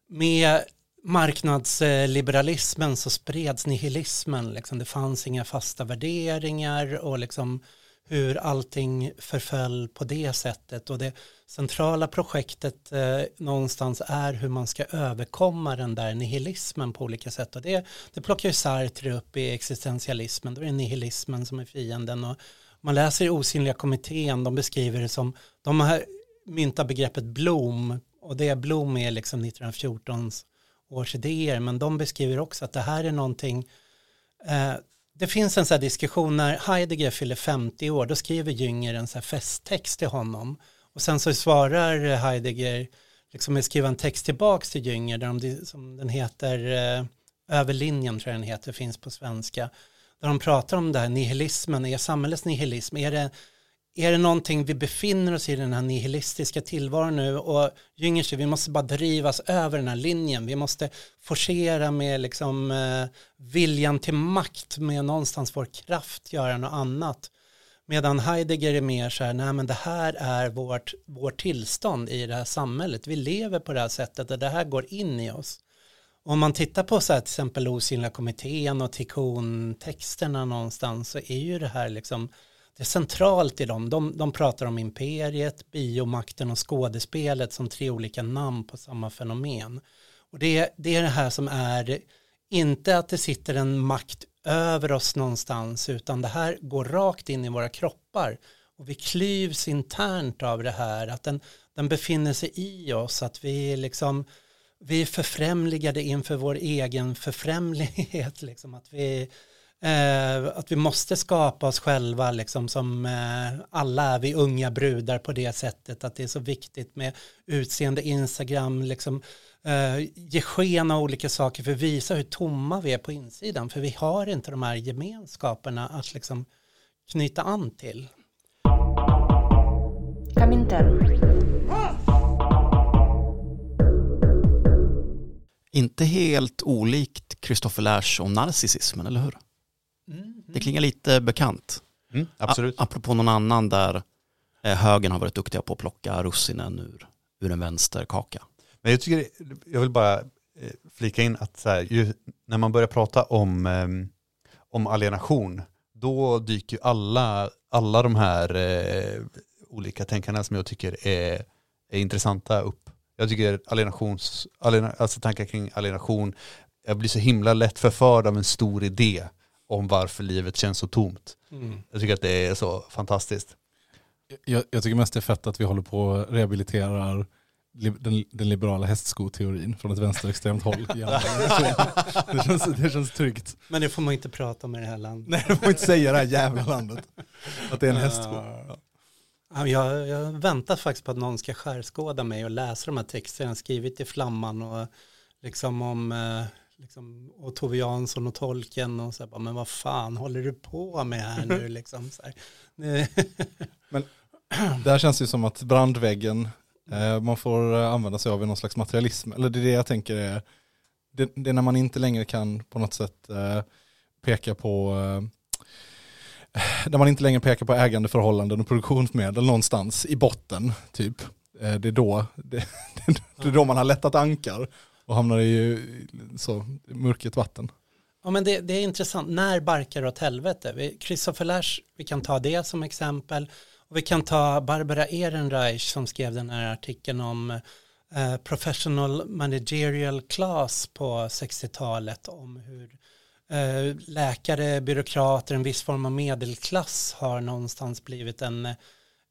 med marknadsliberalismen så spreds nihilismen, liksom. det fanns inga fasta värderingar och liksom hur allting förföll på det sättet och det centrala projektet eh, någonstans är hur man ska överkomma den där nihilismen på olika sätt och det, det plockar ju Sartre upp i existentialismen, då är det nihilismen som är fienden och man läser i Osynliga kommittén, de beskriver det som, de har myntat begreppet Blom och det Blom är liksom 1914 års idéer men de beskriver också att det här är någonting eh, det finns en sån här diskussion när Heidegger fyller 50 år, då skriver Jünger en sån här festtext till honom. Och sen så svarar Heidegger, liksom skriver skriva en text tillbaks till Jünger, där de, som den heter, eh, Över linjen tror jag den heter, finns på svenska. Där de pratar om det här nihilismen, är samhällets nihilism, är det, är det någonting vi befinner oss i den här nihilistiska tillvaron nu och Jünger vi måste bara drivas över den här linjen, vi måste forcera med liksom eh, viljan till makt med någonstans vår kraft göra något annat. Medan Heidegger är mer så här, nej men det här är vårt, vårt tillstånd i det här samhället, vi lever på det här sättet och det här går in i oss. Om man tittar på så här, till exempel Osynliga kommittén och Tikkun-texterna någonstans så är ju det här liksom det är centralt i dem. De, de pratar om imperiet, biomakten och skådespelet som tre olika namn på samma fenomen. Och det, det är det här som är, inte att det sitter en makt över oss någonstans, utan det här går rakt in i våra kroppar. Och vi klyvs internt av det här, att den, den befinner sig i oss, att vi liksom, vi är förfrämligade inför vår egen förfrämlighet, <laughs> liksom, att vi Eh, att vi måste skapa oss själva liksom som eh, alla är vi unga brudar på det sättet att det är så viktigt med utseende Instagram liksom eh, ge sken av olika saker för att visa hur tomma vi är på insidan för vi har inte de här gemenskaperna att liksom knyta an till. Comintern. Inte helt olikt Christopher Lash och narcissismen, eller hur? Det klingar lite bekant. Mm, absolut. A- apropå någon annan där eh, högern har varit duktiga på att plocka russinen ur, ur en vänsterkaka. Men jag tycker, jag vill bara eh, flika in att så här, ju, när man börjar prata om, eh, om alienation, då dyker ju alla, alla de här eh, olika tänkarna som jag tycker är, är intressanta upp. Jag tycker alienations, aliena, alltså tankar kring alienation, jag blir så himla lätt förförd av en stor idé om varför livet känns så tomt. Jag tycker att det är så fantastiskt. Jag, jag tycker mest det är fett att vi håller på och rehabiliterar li, den, den liberala hästskoteorin från ett vänsterextremt håll. <laughs> Det, känns, det känns tryggt. Men det får man inte prata om i det här landet. Nej, du får inte säga det här jävla landet. Att det är en hästsko. Ja. Ja, Jag, jag väntar faktiskt på att någon ska skärskåda mig och läsa de här texterna jag skrivit i Flamman och liksom om eh, liksom, och Tove Jansson och tolken och så här, bara, men vad fan håller du på med här nu <laughs> liksom så här. <laughs> Nu- Det här känns ju som att brandväggen, eh, man får eh, använda sig av i någon slags materialism. Eller det är det jag tänker är, det, det är när man inte längre kan på något sätt eh, peka på, eh, där man inte längre pekar på ägandeförhållanden och produktionsmedel någonstans i botten, typ. Eh, det, är då, <laughs> det, det är då man har lättat ankar och hamnar i så, mörket vatten. Ja men det, det är intressant, när barkar det åt helvete? Vi- Christopher Lash, vi kan ta det som exempel. Och vi kan ta Barbara Ehrenreich som skrev den här artikeln om eh, professional managerial class på 60-talet om hur eh, Eh, läkare, byråkrater, en viss form av medelklass har någonstans blivit en,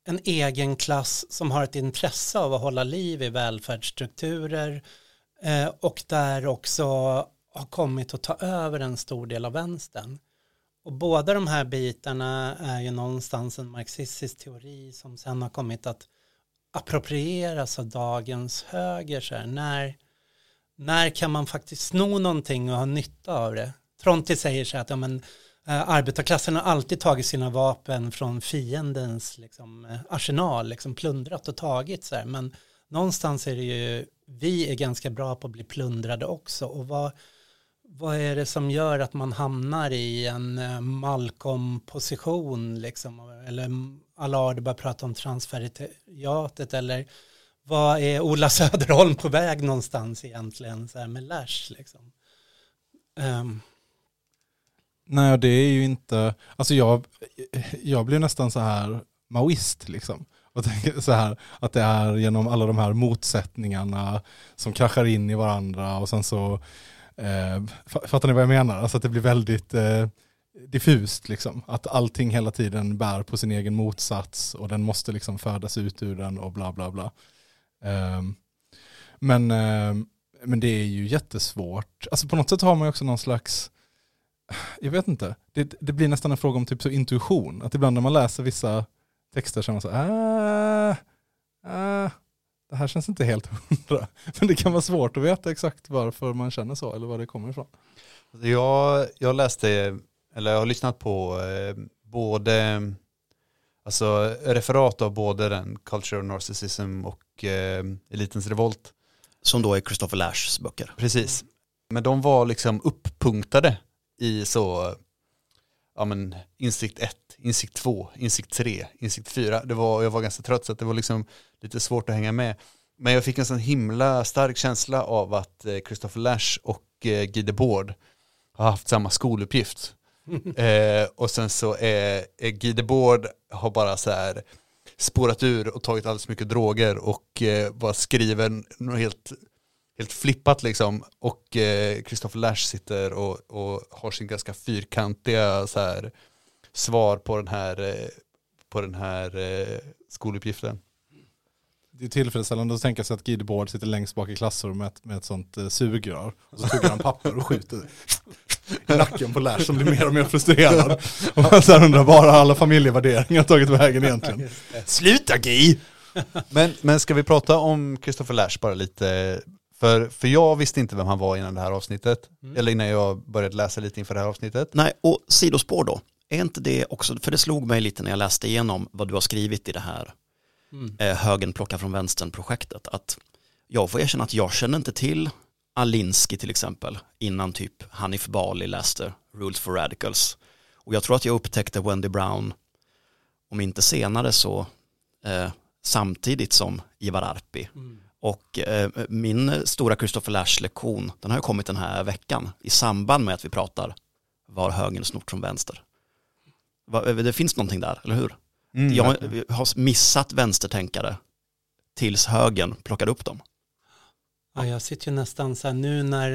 en egen klass som har ett intresse av att hålla liv i välfärdsstrukturer eh, och där också har kommit att ta över en stor del av vänstern. Och båda de här bitarna är ju någonstans en marxistisk teori som sen har kommit att approprieras av dagens höger. Så här, när, när kan man faktiskt sno någonting och ha nytta av det? Fronti säger så här att ja, men, eh, arbetarklassen har alltid tagit sina vapen från fiendens liksom, eh, arsenal, liksom plundrat och tagit så här. Men någonstans är det ju, vi är ganska bra på att bli plundrade också. Och vad, vad är det som gör att man hamnar i en eh, Malcolm-position liksom? Eller Allard bara prata om transferiatet eller vad är Ola <laughs> Söderholm på väg någonstans egentligen så här med Lash liksom? Um. Nej, det är ju inte, alltså jag, jag blir nästan så här maoist liksom. Och tänker så här att det är genom alla de här motsättningarna som kraschar in i varandra och sen så, eh, fattar ni vad jag menar? Alltså att det blir väldigt eh, diffust liksom. Att allting hela tiden bär på sin egen motsats och den måste liksom födas ut ur den och bla bla bla. Eh, men, ehm, men det är ju jättesvårt. Alltså på något sätt har man ju också någon slags jag vet inte. Det, det blir nästan en fråga om typ så intuition. Att ibland när man läser vissa texter så är man så ah, ah, det här känns inte helt <laughs> hundra. Men det kan vara svårt att veta exakt varför man känner så eller var det kommer ifrån. Alltså Jag, jag läste, eller jag har lyssnat på eh, både, alltså referat av både den Culture of Narcissism och eh, Elitens Revolt. Som då är Christopher Lashs böcker. Precis. Men de var liksom uppunktade i så, ja men insikt 1, insikt 2, insikt 3, insikt 4. Det var, jag var ganska trött så att det var liksom lite svårt att hänga med. Men jag fick en sån himla stark känsla av att eh, Christopher Lash och eh, Guy Debord har haft samma skoluppgift. <laughs> eh, och sen så är, är Guy Debord har bara så här spårat ur och tagit alldeles mycket droger och eh, bara skriver något helt helt flippat liksom och eh, Christopher Lash sitter och, och har sin ganska fyrkantiga så här, svar på den här, eh, på den här eh, skoluppgiften. Det är tillfredsställande att tänka sig att Guy Debord sitter längst bak i klassrummet med ett sånt eh, sugrör. Och så tuggar han papper och skjuter i nacken på Lash som blir mer och mer frustrerad. <laughs> Och man så här undrar bara alla familjevärderingar har tagit vägen egentligen. Sluta Guy! Men, men ska vi prata om Christopher Lash bara lite? För, för jag visste inte vem han var innan det här avsnittet. Eller innan jag började läsa lite inför det här avsnittet. Nej, och sidospår då. Är inte det också, för det slog mig lite när jag läste igenom vad du har skrivit i det här mm. eh, högen plocka från vänstern-projektet. Att jag får erkänna att jag kände inte till Alinsky till exempel innan typ Hanif Bali läste Rules for Radicals. Och jag tror att jag upptäckte Wendy Brown, om inte senare så eh, samtidigt som Ivar Arpi. Mm. Och eh, min stora Christopher Lash-lektion, den har ju kommit den här veckan i samband med att vi pratar var högern snort från vänster. Va, det finns någonting där, eller hur? Mm, jag har missat vänstertänkare tills högern plockade upp dem. Ja, jag sitter ju nästan så här nu när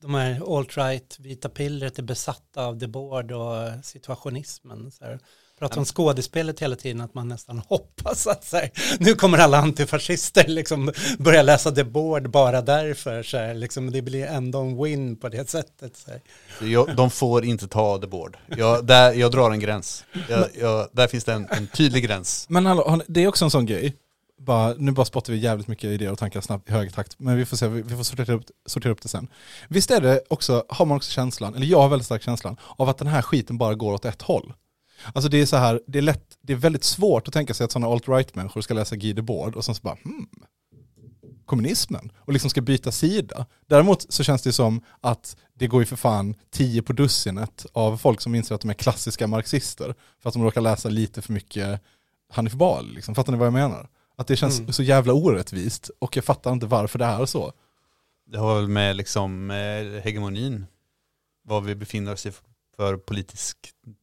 de här alt-right vita pillret är besatta av Debord och situationismen. Så här, pratar om skådespelet hela tiden att man nästan hoppas att så här, nu kommer alla antifascister liksom börja läsa Debord bara därför. Så här, liksom, det blir ändå en win på det sättet. Så. Jag, de får inte ta the board. Jag, där, jag drar en gräns. Jag, jag, där finns det en, en tydlig gräns. Men hallå, det är också en sån grej. bara, nu bara spottar vi jävligt mycket idéer och tankar snabbt i hög takt. Men vi får se, vi vi får sortera upp, sortera upp det sen. Visst är det också, har man också känslan, eller jag har väldigt stark känslan, av att den här skiten bara går åt ett håll. Alltså det är så här, det är lätt, det är väldigt svårt att tänka sig att sådana alt-right-människor ska läsa Guy Debord och sen så bara, hmm, kommunismen och liksom ska byta sida. Däremot så känns det som att det går ju för fan tio på dussinet av folk som inser att de är klassiska marxister för att de råkar läsa lite för mycket Hanif Bali. Liksom. Fattar ni vad jag menar? Att det känns Mm. så jävla orättvist och jag fattar inte varför det är så. Det har väl med liksom hegemonin, vad vi befinner oss i för politisk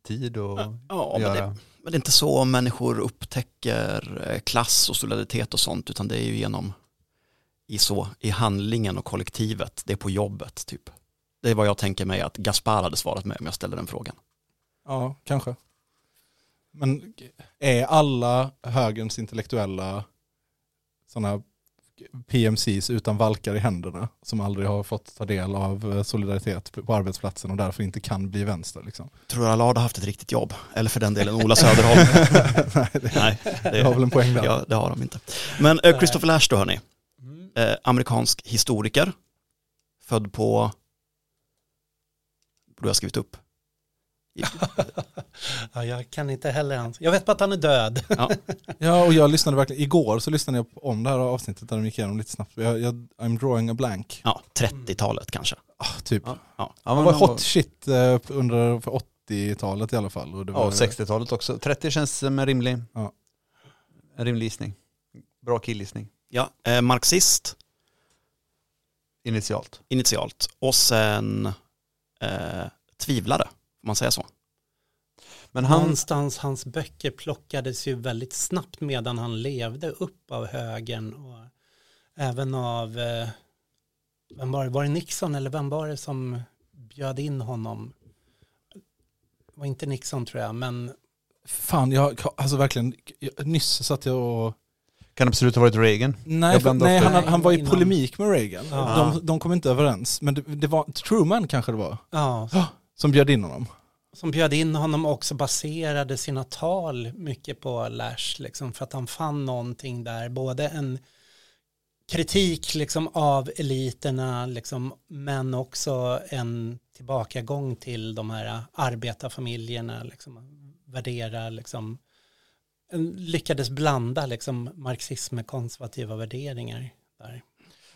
tid och Ja, men det, göra. men det är inte så människor upptäcker eh, klass och solidaritet och sånt, utan det är ju genom i så, i handlingen och kollektivet, det är på jobbet typ. Det är vad jag tänker mig att Gaspar hade svarat med om jag ställde den frågan. Ja, kanske. Men är alla högerns intellektuella sådana PMCs utan valkar i händerna som aldrig har fått ta del av eh, solidaritet på arbetsplatsen och därför inte kan bli vänster liksom? Tror du Allard har haft ett riktigt jobb? Eller för den delen Ola Söderholm? <laughs> Nej, det, Nej, det har väl en poäng där. ja, det har de inte. Men eh, Christopher Lash då hörni, Mm. eh, amerikansk historiker, född på, borde jag skrivit upp? <laughs> Ja, jag kan inte heller hans. Jag vet bara att han är död. Ja, <laughs> och jag lyssnade verkligen, igår så lyssnade jag om det här avsnittet där de gick igenom lite snabbt. Jag, jag, I'm drawing a blank. Ja, 30-talet kanske. Ah, typ. Ja, ja. Ja, Det var hot shit eh, under för 80-talet i alla fall. Och det Ja, var, och 60-talet också. 30 känns som en rimlig, Ja. en rimlig gissning. Bra killgissning, ja eh, marxist initialt. initialt och sen eh, tvivlare, får man säga så? Men han, Någonstans hans böcker plockades ju väldigt snabbt medan han levde upp av högern och även av, eh, vem var det, var det Nixon eller vem var det som bjöd in honom? Det var inte Nixon tror jag, men Fan, jag, alltså verkligen, jag, nyss satt jag och... kan absolut ha varit Reagan. Nej, för, nej han, han var i polemik med Reagan. Ja. De, de kom inte överens. Men det, det var Truman kanske det var, ja, som bjöd in honom. som bjöd in honom och också baserade sina tal mycket på Lash, liksom, för att han fann någonting där, både en kritik liksom, av eliterna, liksom, men också en tillbakagång till de här arbetarfamiljerna, liksom, värdera, liksom, lyckades blanda liksom, marxism med konservativa värderingar. Där.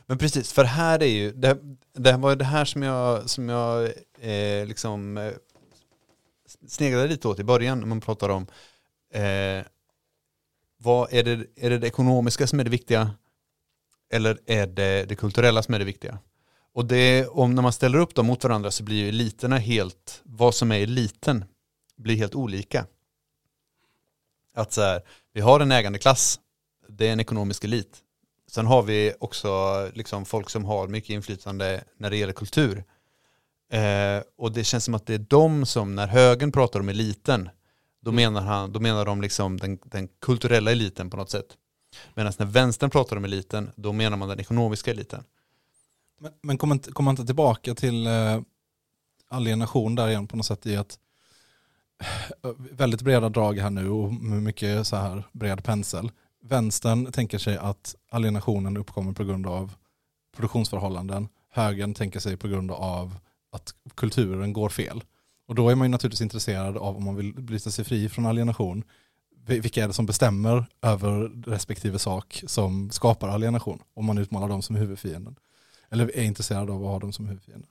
Men precis, för här är ju, det, det var det här som jag, som jag eh, liksom eh, sneglade lite åt i början när man pratar om eh, vad är det, är det det ekonomiska som är det viktiga eller är det det kulturella som är det viktiga? Och det, om när man ställer upp dem mot varandra så blir ju eliterna helt, vad som är eliten blir helt olika. Att så här, vi har en ägande klass, det är en ekonomisk elit. Sen har vi också liksom folk som har mycket inflytande när det gäller kultur. Eh, och det känns som att det är de som, när högern pratar om eliten, då menar, han, då menar de liksom den, den kulturella eliten på något sätt. Medan när vänstern pratar om eliten, då menar man den ekonomiska eliten. Men, men kommer inte, man inte tillbaka till eh, alienation där igen på något sätt i att eh, väldigt breda drag här nu och mycket så här bred pensel. Vänstern tänker sig att alienationen uppkommer på grund av produktionsförhållanden. Högern tänker sig på grund av att kulturen går fel. Och då är man ju naturligtvis intresserad av om man vill bryta sig fri från alienation. Vilka är det som bestämmer över respektive sak som skapar alienation? Om man utmålar dem som huvudfienden. Eller är intresserad av att ha dem som huvudfienden.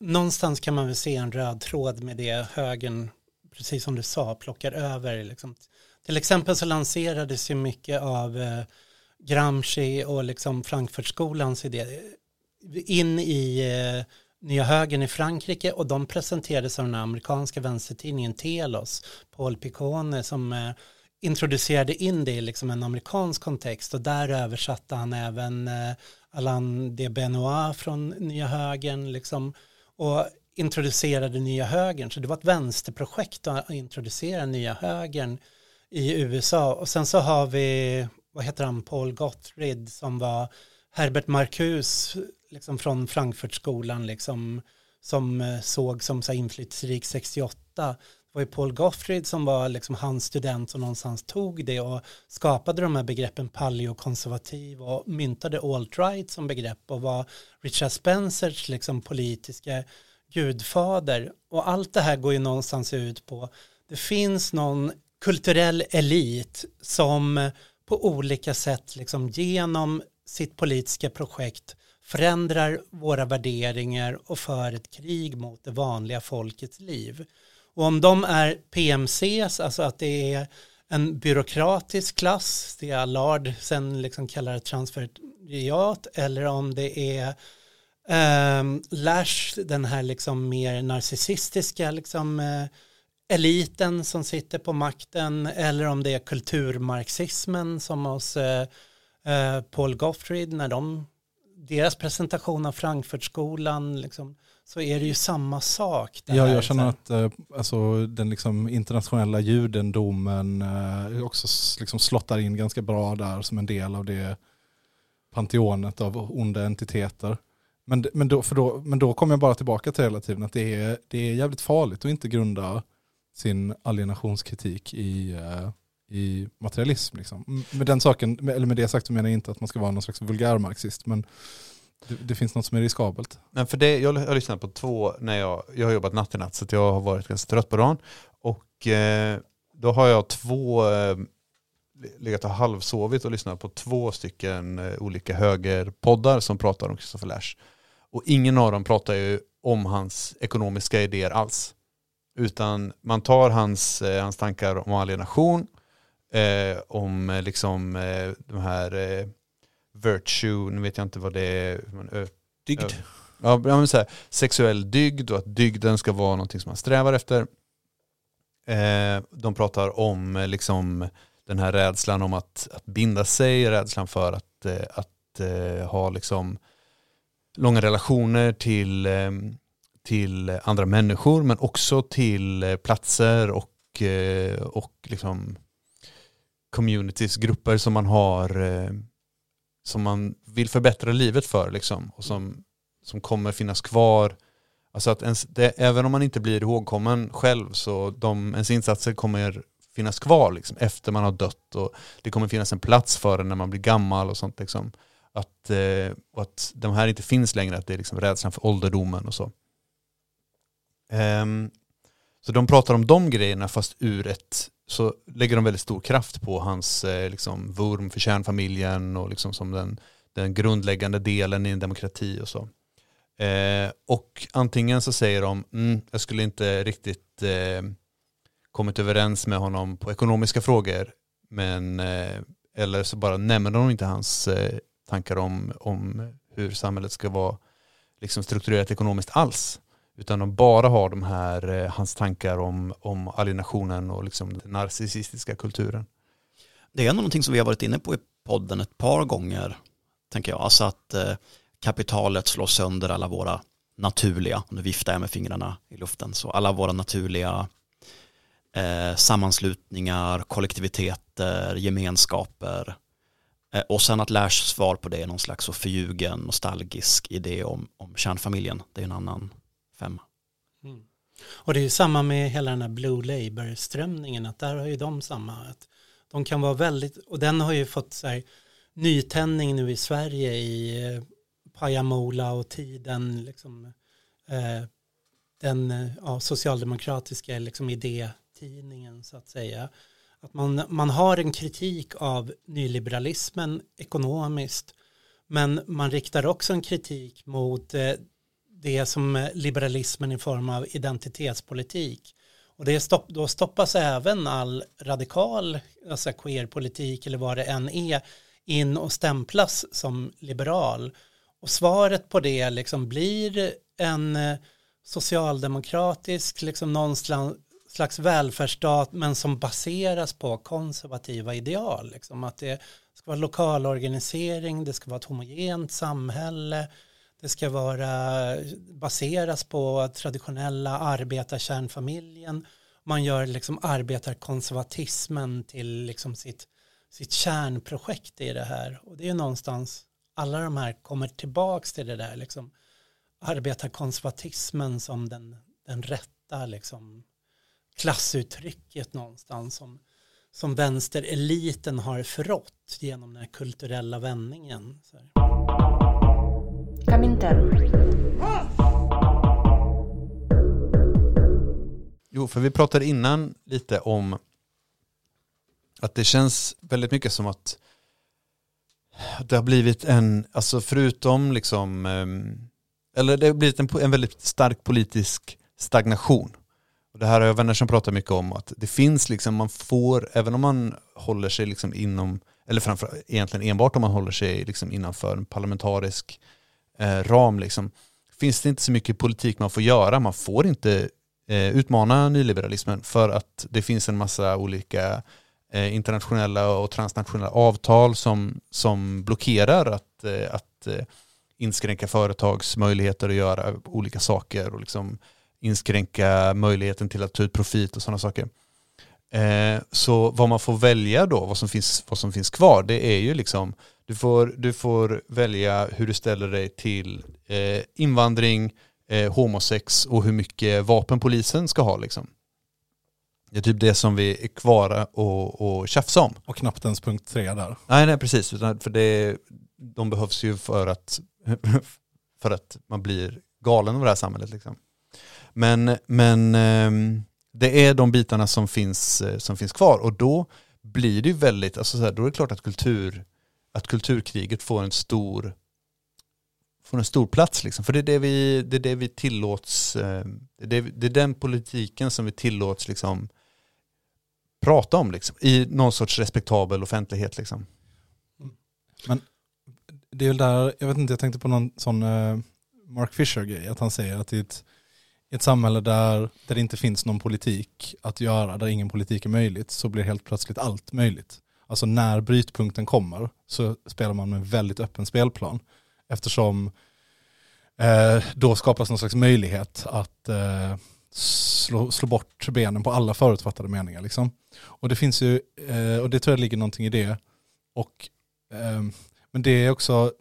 Någonstans kan man väl se en röd tråd med det högern, precis som du sa, plockar över. Liksom. Till exempel så lanserades ju mycket av eh, Gramsci och liksom Frankfurtskolans idé eh, in i eh, Nya högern i Frankrike och de presenterades av den amerikanska vänstertidningen Telos, Paul Picone som eh, introducerade in det i liksom en amerikansk kontext och där översatte han även eh, Alain de Benoit från Nya högern liksom, och introducerade Nya högern. Så det var ett vänsterprojekt att introducera Nya högern i USA. Och sen så har vi, vad heter han, Paul Gottfried som var Herbert Marcuse liksom från Frankfurtskolan liksom, som eh, såg som så inflytelserik 68. Det var ju Paul Gottfried som var liksom hans student som någonstans tog det och skapade de här begreppen paleokonservativ och myntade alt-right som begrepp och var Richard Spencers liksom politiska gudfader. Och allt det här går ju någonstans ut på, det finns någon kulturell elit som på olika sätt liksom genom sitt politiska projekt förändrar våra värderingar och för ett krig mot det vanliga folkets liv. Och om de är PMCs, alltså att det är en byråkratisk klass, det Allard sen liksom kallar det transferiat, eller om det är eh, Lash, den här liksom mer narcissistiska liksom, eh, eliten som sitter på makten, eller om det är kulturmarxismen som hos eh, eh, Paul Gottfried, när de, deras presentation av Frankfurtskolan, liksom, så är det ju samma sak. Ja, här, jag känner här. att eh, alltså, den liksom internationella judendomen eh, också liksom slottar in ganska bra där som en del av det panteonet av onda entiteter. Men, men, då, för då, men då kommer jag bara tillbaka till hela tiden att det är, det är jävligt farligt att inte grunda sin alienationskritik i, eh, i materialism. Liksom. Med, den saken, eller med det sagt så menar jag inte att man ska vara någon slags vulgär marxist, men det, det finns något som är riskabelt. Men för det, jag har lyssnat på två när jag, jag har jobbat natt i natt så jag har varit ganska trött på dagen. Och eh, då har jag två, eh, legat och halvsovit och lyssnat på två stycken eh, olika högerpoddar som pratar om Christopher Lash. Och ingen av dem pratar ju om hans ekonomiska idéer alls. Utan man tar hans, eh, hans tankar om alienation, eh, om eh, liksom eh, de här eh, virtue, nu vet jag inte vad det är, man ö- Dygd. Ja, ja men så här, sexuell dygd och att dygden ska vara någonting som man strävar efter. Eh, de pratar om eh, liksom den här rädslan om att, att binda sig, rädslan för att, att ha liksom långa relationer till, till andra människor men också till eh, platser och, eh, och liksom communities, grupper som man har eh, som man vill förbättra livet för liksom, och som, som kommer finnas kvar. Alltså att ens, det, även om man inte blir ihågkommen själv så de, ens insatser kommer finnas kvar liksom, efter man har dött och det kommer finnas en plats för en när man blir gammal och sånt. Liksom. Att, eh, och att de här inte finns längre, att det är liksom rädslan för ålderdomen och så. Um, så de pratar om de grejerna fast ur ett, så lägger de väldigt stor kraft på hans eh, liksom, vurm för kärnfamiljen och liksom som den, den grundläggande delen i en demokrati och så. Eh, och antingen så säger de, mm, jag skulle inte riktigt eh, kommit överens med honom på ekonomiska frågor, men eh, eller så bara nämner de inte hans eh, tankar om, om hur samhället ska vara liksom strukturerat ekonomiskt alls. Utan de bara har de här, eh, hans tankar om, om alienationen och liksom den narcissistiska kulturen. Det är någonting som vi har varit inne på i podden ett par gånger, tänker jag. Alltså att eh, kapitalet slår sönder alla våra naturliga, nu viftar jag med fingrarna i luften, så alla våra naturliga eh, sammanslutningar, kollektiviteter, gemenskaper. Eh, och sen att Lashs svar på det är någon slags så förljugen, nostalgisk idé om, om kärnfamiljen. Det är en annan femma. Mm. Och det är ju samma med hela den här Blue Labour-strömningen, att där har ju de samma, att de kan vara väldigt, och den har ju fått så här, nytändning nu i Sverige i eh, Pajamola och tiden, liksom, eh, den eh, ja, socialdemokratiska liksom, idétidningen så att säga. Att man, man har en kritik av nyliberalismen ekonomiskt, men man riktar också en kritik mot eh, det som liberalismen i form av identitetspolitik. Och det stopp, då stoppas även all radikal alltså queerpolitik eller vad det än är in och stämplas som liberal. Och svaret på det liksom blir en eh, socialdemokratisk, liksom någon slags välfärdsstat men som baseras på konservativa ideal. Liksom att det ska vara lokalorganisering, det ska vara ett homogent samhälle, det ska vara baseras på traditionella arbetarkärnfamiljen. Man gör liksom arbetarkonservatismen till liksom sitt, sitt kärnprojekt i det här. Och det är ju någonstans, alla de här kommer tillbaks till det där liksom arbetarkonservatismen som den, den rätta liksom klassuttrycket någonstans som, som vänstereliten har förrått genom den här kulturella vändningen. Så Komintern. Jo, för vi pratade innan lite om att det känns väldigt mycket som att det har blivit en, alltså förutom liksom, ehm, eller det har blivit en, en väldigt stark politisk stagnation. Och det här har jag vänner som pratar mycket om, att det finns liksom, man får, även om man håller sig liksom inom, eller framför, egentligen enbart om man håller sig liksom innanför en parlamentarisk Eh, ram, liksom, finns det inte så mycket politik man får göra. Man får inte eh, utmana nyliberalismen för att det finns en massa olika eh, internationella och transnationella avtal som, som blockerar att, eh, att eh, inskränka företags möjligheter att göra olika saker och liksom inskränka möjligheten till att ta ut profit och sådana saker. Eh, så vad man får välja då, vad som finns, vad som finns kvar, det är ju liksom, du får, du får välja hur du ställer dig till eh, invandring, eh, homosex och hur mycket vapen polisen ska ha liksom. Det är typ det som vi är kvar och, och tjafsa om. Och knappt ens punkt tre där. Nej, nej precis. För det, de behövs ju för att, <laughs> för att man blir galen av det här samhället. Liksom. Men, men ehm, det är de bitarna som finns, eh, som finns kvar och då blir det ju väldigt, alltså så här, då är det klart att, kultur, att kulturkriget får en stor får en stor plats liksom. För det är det vi, det är det vi tillåts, eh, det är, det, är den politiken som vi tillåts liksom prata om liksom, i någon sorts respektabel offentlighet liksom. Det är väl där, jag vet inte, jag tänkte på någon sån eh, Mark Fisher-grej, att han säger att i ett, ett samhälle där, där det inte finns någon politik att göra, där ingen politik är möjligt, så blir helt plötsligt allt möjligt. Alltså när brytpunkten kommer så spelar man med en väldigt öppen spelplan. Eftersom eh, då skapas någon slags möjlighet att eh, slå, slå bort benen på alla förutfattade meningar. Liksom. Och det finns ju, eh, och det tror jag ligger någonting i det. Och, eh, men det är också,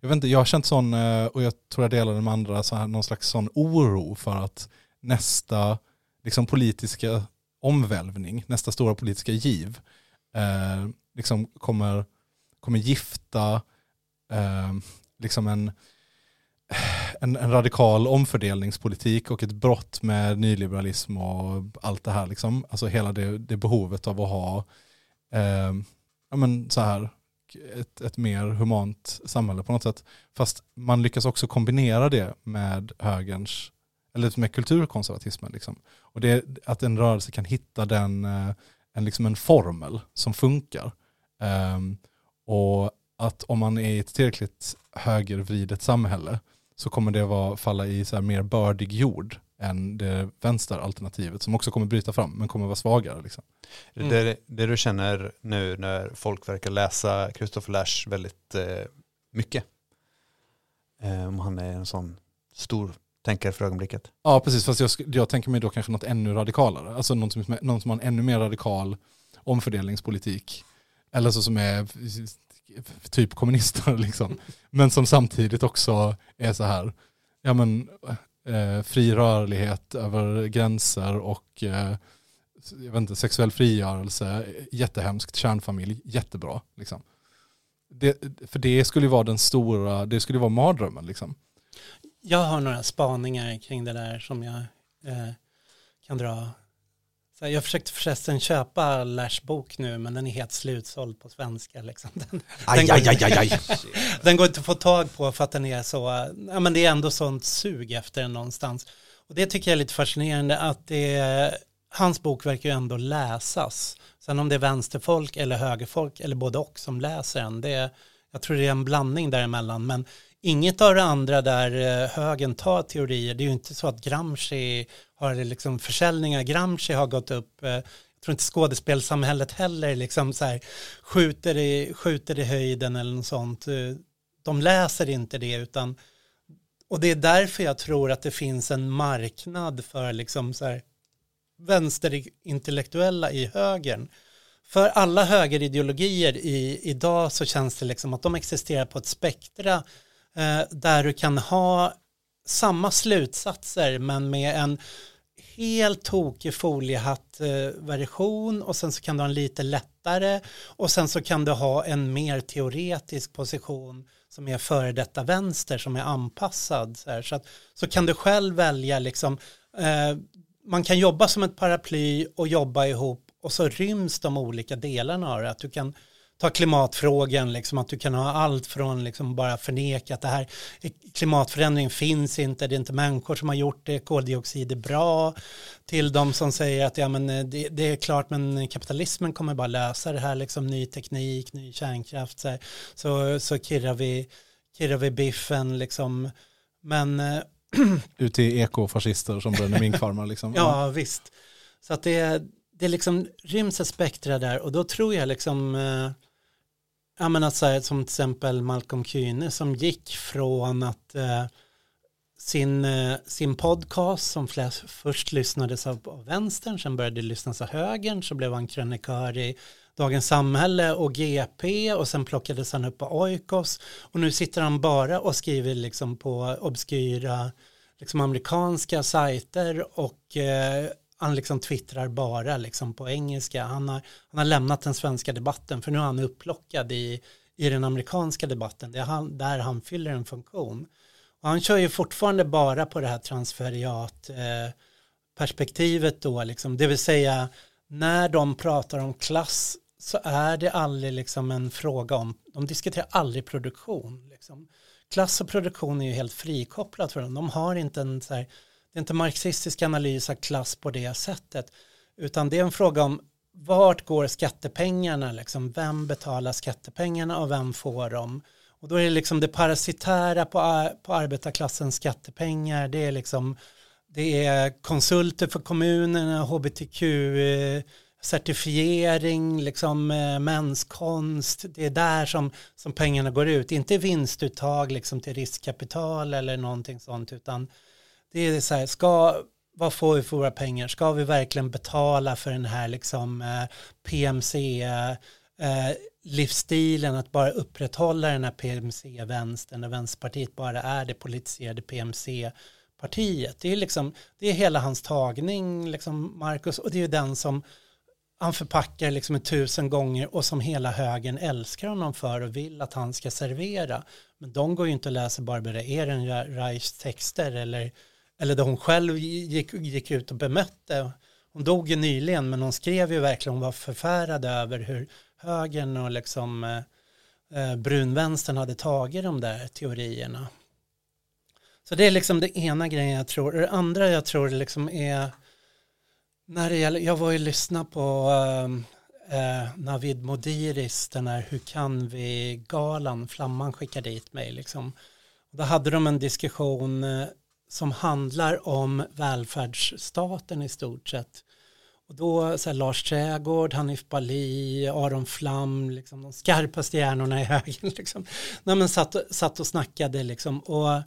jag vet inte, jag har känt sån, eh, och jag tror jag delar det med andra, så här, någon slags sån oro för att nästa liksom, politiska omvälvning, nästa stora politiska giv, eh, liksom kommer, kommer gifta eh, liksom en, en, en radikal omfördelningspolitik och ett brott med nyliberalism och allt det här. Liksom. Alltså hela det, det behovet av att ha eh, ja, men så här, ett, ett mer humant samhälle på något sätt. Fast man lyckas också kombinera det med högerns, eller med kulturkonservatismen. Liksom. Och det att en rörelse kan hitta den, eh, en, liksom en formel som funkar. Ehm, och att om man är i ett tillräckligt högervridet samhälle så kommer det vara, falla i så här mer bördig jord än det vänsteralternativet som också kommer bryta fram men kommer vara svagare. Liksom. Det, det, det du känner nu när folk verkar läsa Christopher Lash väldigt eh, mycket. Eh, om han är en sån stor tänker för ögonblicket. Ja precis, fast jag, jag tänker mig då kanske något ännu radikalare. Alltså någon som, någon som har en ännu mer radikal omfördelningspolitik. Eller så som är typ kommunister <laughs> liksom. Men som samtidigt också är så här, ja men eh, fri rörlighet över gränser och eh, jag vet inte, sexuell frigörelse, jättehemskt, kärnfamilj, jättebra. Liksom. Det, för det skulle ju vara den stora, det skulle ju vara mardrömmen liksom. Jag har några spaningar kring det där som jag eh, kan dra. Så jag försökte förresten köpa Lars bok nu men den är helt slutsåld på svenska. Liksom. Den, den, går, aj. <laughs> den går inte att få tag på för att den är så, ja men det är ändå sånt sug efter den någonstans. Och det tycker jag är lite fascinerande att det, hans bok verkar ju ändå läsas. Sen om det är vänsterfolk eller högerfolk eller både och som läser den, det, jag tror det är en blandning däremellan. Men inget av det andra där högen högern tar teorier, det är ju inte så att Gramsci har liksom försäljningar, Gramsci har gått upp, eh, jag tror inte skådespelsamhället heller liksom så här, skjuter, i, skjuter i höjden eller något sånt. Eh, de läser inte det utan, och det är därför jag tror att det finns en marknad för liksom så här, vänsterintellektuella i högern. För alla högerideologier i, idag så känns det liksom att de existerar på ett spektra Eh, där du kan ha samma slutsatser men med en helt tokig foliehatt-version och sen så kan du ha en lite lättare och sen så kan du ha en mer teoretisk position som är före detta vänster som är anpassad. Så, här. så, att, så kan du själv välja liksom, eh, man kan jobba som ett paraply och jobba ihop och så ryms de olika delarna av det. Att du kan ta klimatfrågan, liksom, att du kan ha allt från liksom bara förneka att det här klimatförändring finns inte, det är inte människor som har gjort det, koldioxid är bra, till de som säger att ja, men eh, det, det är klart men kapitalismen kommer bara lösa det här, liksom, ny teknik, ny kärnkraft, så, här. så, så kirrar, vi, kirrar vi biffen, liksom. men eh, <clears throat> Ut till ekofascister som bränner minkfarmar liksom. Ja, visst. Så att det, det liksom ryms ett spektra där och då tror jag liksom, eh, Ja men att säga som till exempel Malcolm Kühne som gick från att eh, sin, eh, sin podcast som flest, först lyssnades av, av vänstern, sen började lyssnas av högern, så blev han krönikör i Dagens Samhälle och GP och sen plockades han upp på Oikos. Och nu sitter han bara och skriver liksom på obskyra liksom amerikanska sajter och eh, han liksom twittrar bara liksom på engelska. Han har, han har lämnat den svenska debatten för nu är han upplockad i, i den amerikanska debatten. Det är han, där han fyller en funktion. Och han kör ju fortfarande bara på det här transferiat eh, perspektivet då, liksom. det vill säga när de pratar om klass så är det aldrig liksom en fråga om, de diskuterar aldrig produktion. Liksom. Klass och produktion är ju helt frikopplat för dem. De har inte en så här, det är inte marxistisk analys av klass på det sättet, utan det är en fråga om vart går skattepengarna, liksom, vem betalar skattepengarna och vem får dem? Och då är det liksom det parasitära på, på arbetarklassens skattepengar, det är liksom det är konsulter för kommunerna, hbtq, certifiering, liksom mänskonst. menskonst, det är där som, som pengarna går ut, inte vinstuttag liksom till riskkapital eller någonting sånt, utan det är så här, ska, vad får vi för våra pengar? Ska vi verkligen betala för den här liksom eh, PMC eh, eh, livsstilen att bara upprätthålla den här PMC-vänstern när Vänsterpartiet bara är det politiserade PMC-partiet. Det är liksom, det är hela hans tagning, liksom Marcus, och det är ju den som han förpackar liksom tusen gånger och som hela högen älskar honom för och vill att han ska servera. Men de går ju inte att läsa Barbara Ehrenreichs texter eller eller där hon själv gick, gick ut och bemötte. Hon dog ju nyligen men hon skrev ju verkligen, hon var förfärad över hur högern och liksom eh, eh, brunvänstern hade tagit de där teorierna. Så det är liksom det ena grejen jag tror. Det andra jag tror liksom är när det gäller, jag var ju lyssna på eh, eh, Navid Modiris, den här Hur kan vi-galan, Flamman skickade dit mig liksom. Då hade de en diskussion eh, som handlar om välfärdsstaten i stort sett. Och då så här, Lars Trägård, Hanif Bali, Aron Flam, liksom, de skarpaste hjärnorna i högen. <laughs> Liksom. Nej, men satt, satt och snackade liksom. Och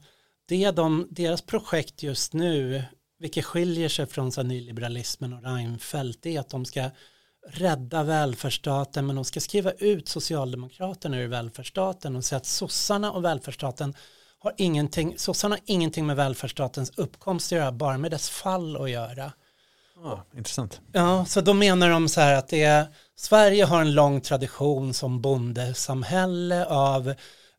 det de, deras projekt just nu, vilket skiljer sig från så här, nyliberalismen och Reinfeldt, det är att de ska rädda välfärdsstaten men de ska skriva ut Socialdemokraterna ur välfärdsstaten och säga att sossarna och välfärdsstaten har ingenting, sossarna har ingenting med välfärdsstatens uppkomst att göra, bara med dess fall att göra. Ah, intressant. Ja, så då menar de så här att det är, Sverige har en lång tradition som bondesamhälle av,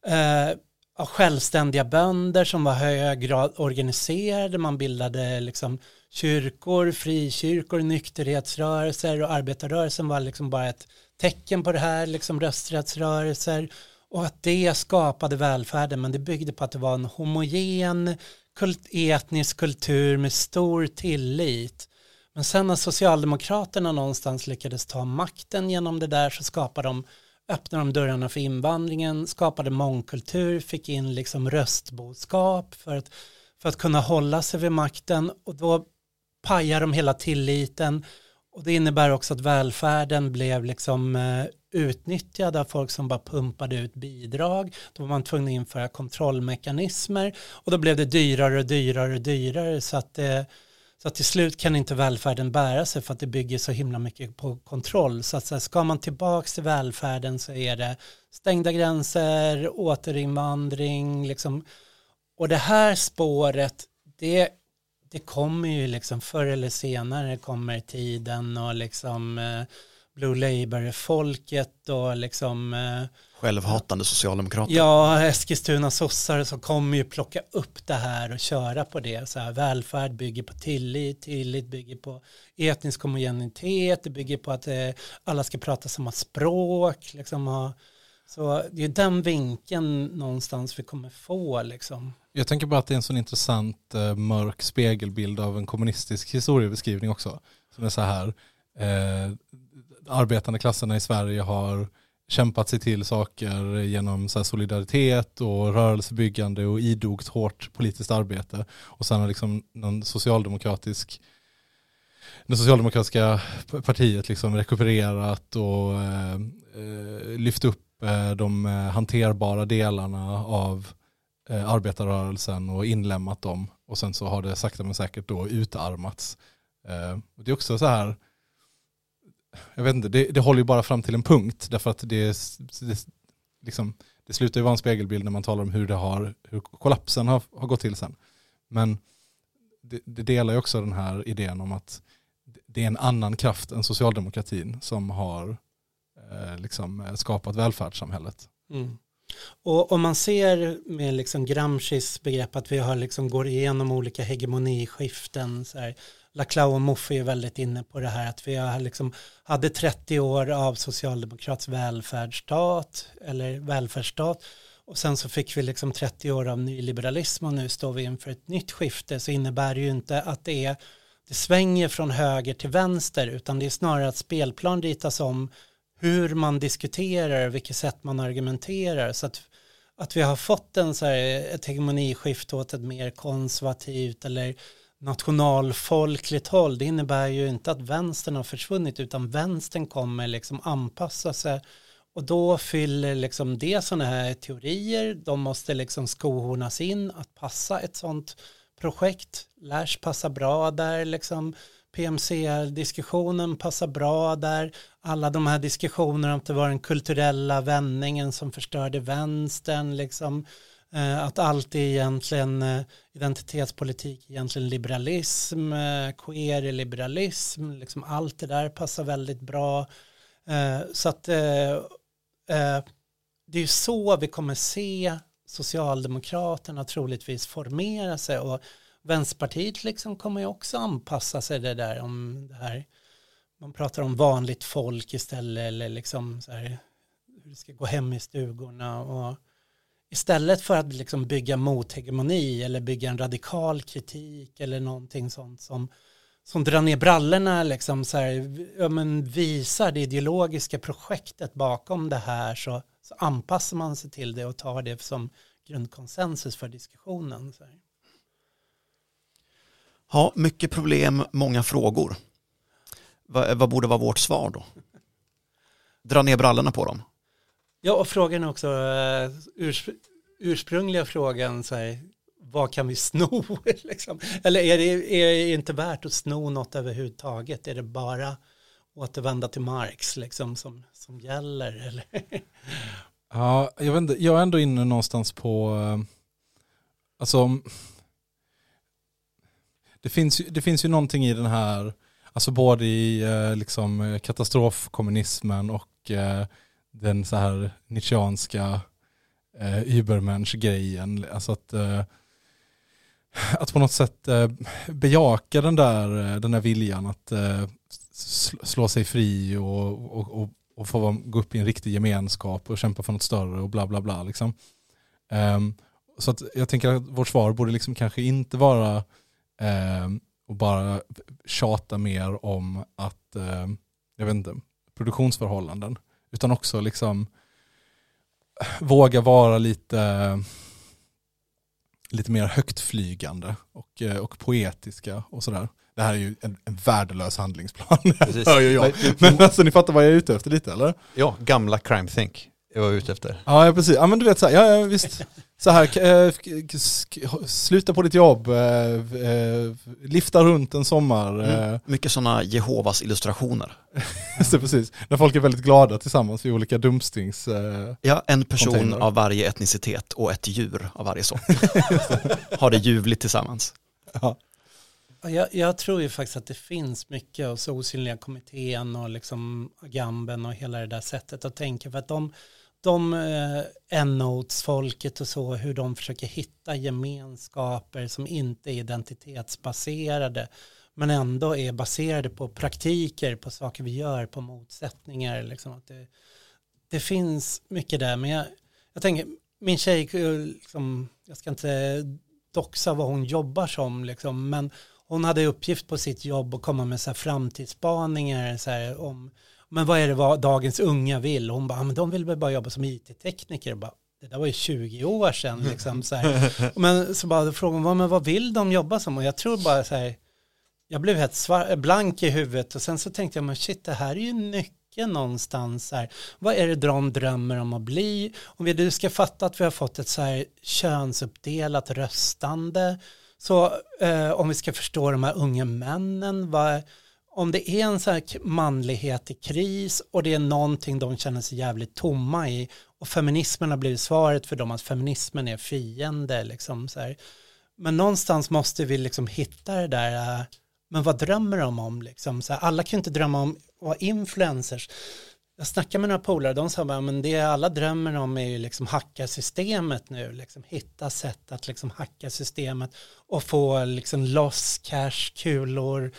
eh, av självständiga bönder som var hög grad organiserade, man bildade liksom kyrkor, frikyrkor, nykterhetsrörelser och arbetarrörelsen var liksom bara ett tecken på det här, liksom rösträttsrörelser och att det skapade välfärden men det byggde på att det var en homogen kult, etnisk kultur med stor tillit. Men sen när Socialdemokraterna någonstans lyckades ta makten genom det där så skapade de öppnade de dörrarna för invandringen, skapade mångkultur, fick in liksom röstboskap för att, för att kunna hålla sig vid makten och då pajar de hela tilliten och det innebär också att välfärden blev liksom eh, utnyttjad av folk som bara pumpade ut bidrag. Då var man tvungen att införa kontrollmekanismer och då blev det dyrare och dyrare och dyrare så att, det, så att till slut kan inte välfärden bära sig för att det bygger så himla mycket på kontroll. Så att så ska man tillbaka till välfärden så är det stängda gränser, återinvandring liksom. Och det här spåret, det det kommer ju liksom förr eller senare kommer tiden och liksom eh, Blue Labour-folket och liksom eh, Självhatande socialdemokrater. Ja, Eskilstuna sossar som kommer ju plocka upp det här och köra på det. Så här, välfärd bygger på tillit, tillit bygger på etnisk homogenitet, det bygger på att eh, alla ska prata samma språk. Liksom, och, så det är den vinkeln någonstans vi kommer få. Liksom. Jag tänker bara att det är en sån intressant eh, mörk spegelbild av en kommunistisk historiebeskrivning också. Som är så här, eh, arbetande klasserna i Sverige har kämpat sig till saker genom så här solidaritet och rörelsebyggande och idogt hårt politiskt arbete. Och sen har liksom någon socialdemokratisk det socialdemokratiska partiet liksom rekupererat och eh, eh lyft upp eh, de eh, hanterbara delarna av eh, arbetarrörelsen och inlämnat dem. Och sen så har det sakta men säkert då utarmats. Eh, och det är också så här, jag vet inte, det, det håller ju bara fram till en punkt därför att det, det, liksom, det slutar ju vara en spegelbild när man talar om hur det har, hur kollapsen har, har gått till sen. Men det, det delar ju också den här idén om att det är en annan kraft än socialdemokratin som har eh, liksom skapat välfärdssamhället. Mm. Och om man ser med liksom Gramscis begrepp att vi har liksom går igenom olika hegemoniskiften, så här, Laclau och Moffe är väldigt inne på det här att vi har liksom, hade 30 år av socialdemokratisk välfärdsstat eller välfärdsstat och sen så fick vi liksom 30 år av nyliberalism och nu står vi inför ett nytt skifte så innebär det ju inte att det är det svänger från höger till vänster utan det är snarare att spelplan ritas om hur man diskuterar, vilket sätt man argumenterar. Så att, att vi har fått en så här, ett hegemoniskift åt ett mer konservativt eller nationalfolkligt håll, det innebär ju inte att vänstern har försvunnit utan vänstern kommer liksom anpassa sig och då fyller liksom det sådana här teorier, de måste liksom skohornas in att passa ett sådant projekt. Lash passar bra där, liksom PMC-diskussionen passar bra där. Alla de här diskussionerna om att det var den kulturella vändningen som förstörde vänstern, liksom Eh, att allt är egentligen eh, identitetspolitik, egentligen liberalism, eh, queer liberalism, liksom allt det där passar väldigt bra. Så att det är ju så vi kommer se Socialdemokraterna troligtvis formera sig och Vänsterpartiet liksom kommer ju också anpassa sig det där om det här man pratar om vanligt folk istället eller liksom så här hur det ska gå hem i stugorna och istället för att liksom bygga mothegemoni eller bygga en radikal kritik eller någonting sånt som, som drar ner brallorna, liksom så här, ja, men visar det ideologiska projektet bakom det här så, så anpassar man sig till det och tar det som grundkonsensus för diskussionen. Så här. Ja, mycket problem, många frågor. Vad, vad borde vara vårt svar då? Dra ner brallorna på dem. Ja, och frågan är också, eh, urs ursprungliga frågan, så här, vad kan vi sno? <laughs> liksom? Eller är det, är det inte värt att sno något överhuvudtaget? Är det bara återvända till Marx liksom, som, som gäller? <laughs> Eller? ja, jag, vet inte, jag är ändå inne någonstans på, eh, alltså, det finns, det finns ju någonting i den här, alltså både i eh, liksom, katastrofkommunismen och den så här Nietzscheanska eh, Übermensch-grejen. Alltså att, eh, att på något sätt eh, bejaka den där, eh, den där viljan att eh, slå sig fri och, och, och, och få gå upp i en riktig gemenskap och kämpa för något större och bla bla bla. Liksom. Um, så att jag tänker att vårt svar borde liksom kanske inte vara ehm, um, och bara tjata mer om att, um, jag vet inte, produktionsförhållanden. Utan också liksom våga vara lite, lite mer högtflygande och, eh, och poetiska och sådär. Det här är ju en, en värdelös handlingsplan, <laughs> hör ju jag. <laughs> Men alltså ni fattar vad jag är ute efter lite eller? Ja, gamla crime think jag är ute efter. Ja, precis. Ja men du vet så här, ja, ja visst. Så här, eh, sluta på ditt jobb, eh, eh, lifta runt en sommar. Mm. Mycket sådana Jehovas illustrationer. <laughs> Det, precis. När folk är väldigt glada tillsammans vid olika dumpstings... ja, en person container. av varje etnicitet och ett djur av varje sort. <laughs> Har det ljuvligt tillsammans. Ja. Ja, Jag, jag tror ju faktiskt att det finns mycket hos osynliga kommittén och liksom Agamben och hela det där sättet att tänka för att de, de eh, N-notes-folket och så, hur de försöker hitta gemenskaper som inte är identitetsbaserade men ändå är baserade på praktiker, på saker vi gör, på motsättningar. Liksom att det, det finns mycket där, men jag, jag tänker, min tjej, liksom, jag ska inte doxa vad hon jobbar som, liksom, men hon hade uppgift på sitt jobb att komma med så här framtidsspaningar så här, om men vad är det vad dagens unga vill? Hon bara, "Ja, men de vill väl bara jobba som it-tekniker. Bara, det där var ju 20 år sedan. Liksom, så här. <laughs> Men så bara frågade hon, "Vad- men vad vill de jobba som? Och jag tror bara så här, jag blev helt svar- blank i huvudet och sen så tänkte jag, men shit, det här är ju nyckeln någonstans. Här. Vad är det de drömmer om att bli? Om vi nu ska fatta att vi har fått ett så här könsuppdelat röstande, så eh, om vi ska förstå de här unga männen, vad, om det är en så här manlighet i kris och det är någonting de känner sig jävligt tomma i och feminismen har blivit svaret för dem att feminismen är fiende liksom så här. Men någonstans måste vi liksom hitta det där, äh, men vad drömmer de om liksom? Så här, alla kan ju inte drömma om att vara influencers. Jag snackade med några polare, de sa bara, men det alla drömmer om är ju liksom hacka systemet nu, liksom hitta sätt att liksom hacka systemet och få liksom loss cash, kulor,